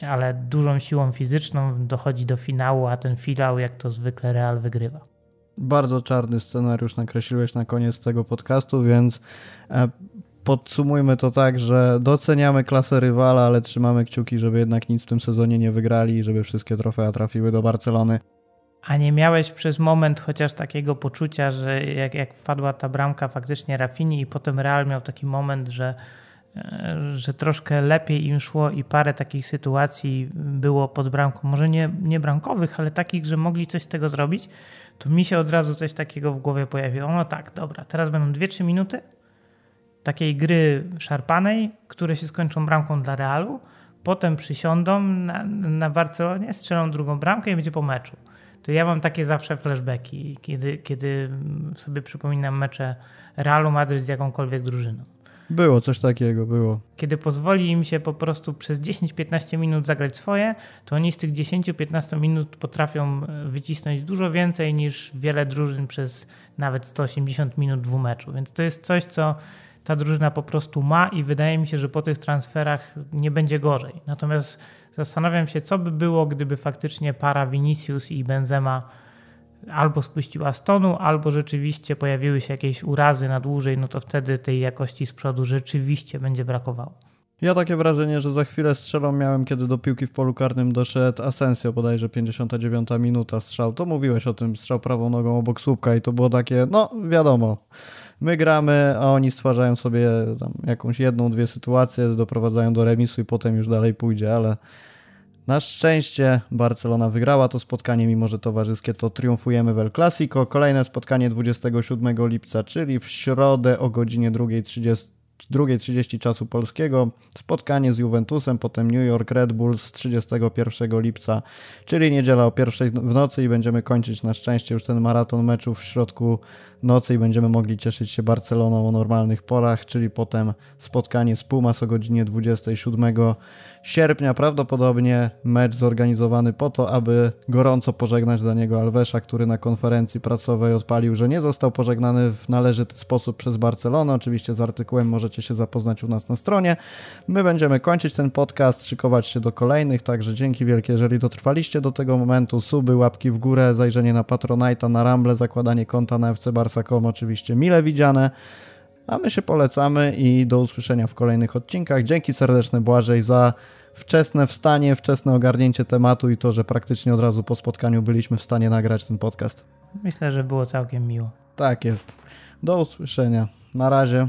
ale dużą siłą fizyczną dochodzi do finału, a ten finał jak to zwykle Real wygrywa. Bardzo czarny scenariusz nakreśliłeś na koniec tego podcastu, więc e, podsumujmy to tak, że doceniamy klasę rywala, ale trzymamy kciuki, żeby jednak nic w tym sezonie nie wygrali i żeby wszystkie trofea trafiły do Barcelony. A nie miałeś przez moment chociaż takiego poczucia, że jak, jak wpadła ta bramka faktycznie Rafini i potem Real miał taki moment, że, e, że troszkę lepiej im szło i parę takich sytuacji było pod bramką, może nie, nie bramkowych, ale takich, że mogli coś z tego zrobić, to mi się od razu coś takiego w głowie pojawiło. No tak, dobra, teraz będą 2-3 minuty, takiej gry szarpanej, które się skończą bramką dla Realu, potem przysiądą na, na Barcelonie, strzelą drugą bramkę i będzie po meczu. To ja mam takie zawsze flashbacki, kiedy, kiedy sobie przypominam mecze Realu Madryt z jakąkolwiek drużyną. Było coś takiego, było. Kiedy pozwoli im się po prostu przez 10-15 minut zagrać swoje, to oni z tych 10-15 minut potrafią wycisnąć dużo więcej niż wiele drużyn przez nawet 180 minut dwumeczu. Więc to jest coś, co ta drużyna po prostu ma i wydaje mi się, że po tych transferach nie będzie gorzej. Natomiast zastanawiam się, co by było, gdyby faktycznie para Vinicius i Benzema albo spuściła stonu, albo rzeczywiście pojawiły się jakieś urazy na dłużej, no to wtedy tej jakości z przodu rzeczywiście będzie brakowało. Ja takie wrażenie, że za chwilę strzelą miałem, kiedy do piłki w polu karnym doszedł Asensio, bodajże 59 minuta strzał. To mówiłeś o tym, strzał prawą nogą obok słupka i to było takie, no wiadomo, my gramy, a oni stwarzają sobie jakąś jedną, dwie sytuacje, doprowadzają do remisu i potem już dalej pójdzie, ale na szczęście Barcelona wygrała to spotkanie, mimo że towarzyskie to triumfujemy w El Clasico. Kolejne spotkanie 27 lipca, czyli w środę o godzinie 2.30 2.30 czasu polskiego, spotkanie z Juventusem, potem New York Red Bulls 31 lipca, czyli niedziela o pierwszej w nocy i będziemy kończyć na szczęście już ten maraton meczów w środku nocy i będziemy mogli cieszyć się Barceloną o normalnych porach, czyli potem spotkanie z Pumas o godzinie 27 sierpnia, prawdopodobnie mecz zorganizowany po to, aby gorąco pożegnać Daniego Alvesa, który na konferencji prasowej odpalił, że nie został pożegnany w należyty sposób przez Barcelonę. Oczywiście z artykułem możecie się zapoznać u nas na stronie. My będziemy kończyć ten podcast, szykować się do kolejnych, także dzięki wielkie, jeżeli dotrwaliście do tego momentu. Suby, łapki w górę, zajrzenie na Patronite'a, na Ramble, zakładanie konta na FC Barsa.com oczywiście mile widziane. A my się polecamy i do usłyszenia w kolejnych odcinkach. Dzięki serdeczne Błażej za wczesne wstanie, wczesne ogarnięcie tematu i to, że praktycznie od razu po spotkaniu byliśmy w stanie nagrać ten podcast. Myślę, że było całkiem miło. Tak jest. Do usłyszenia. Na razie.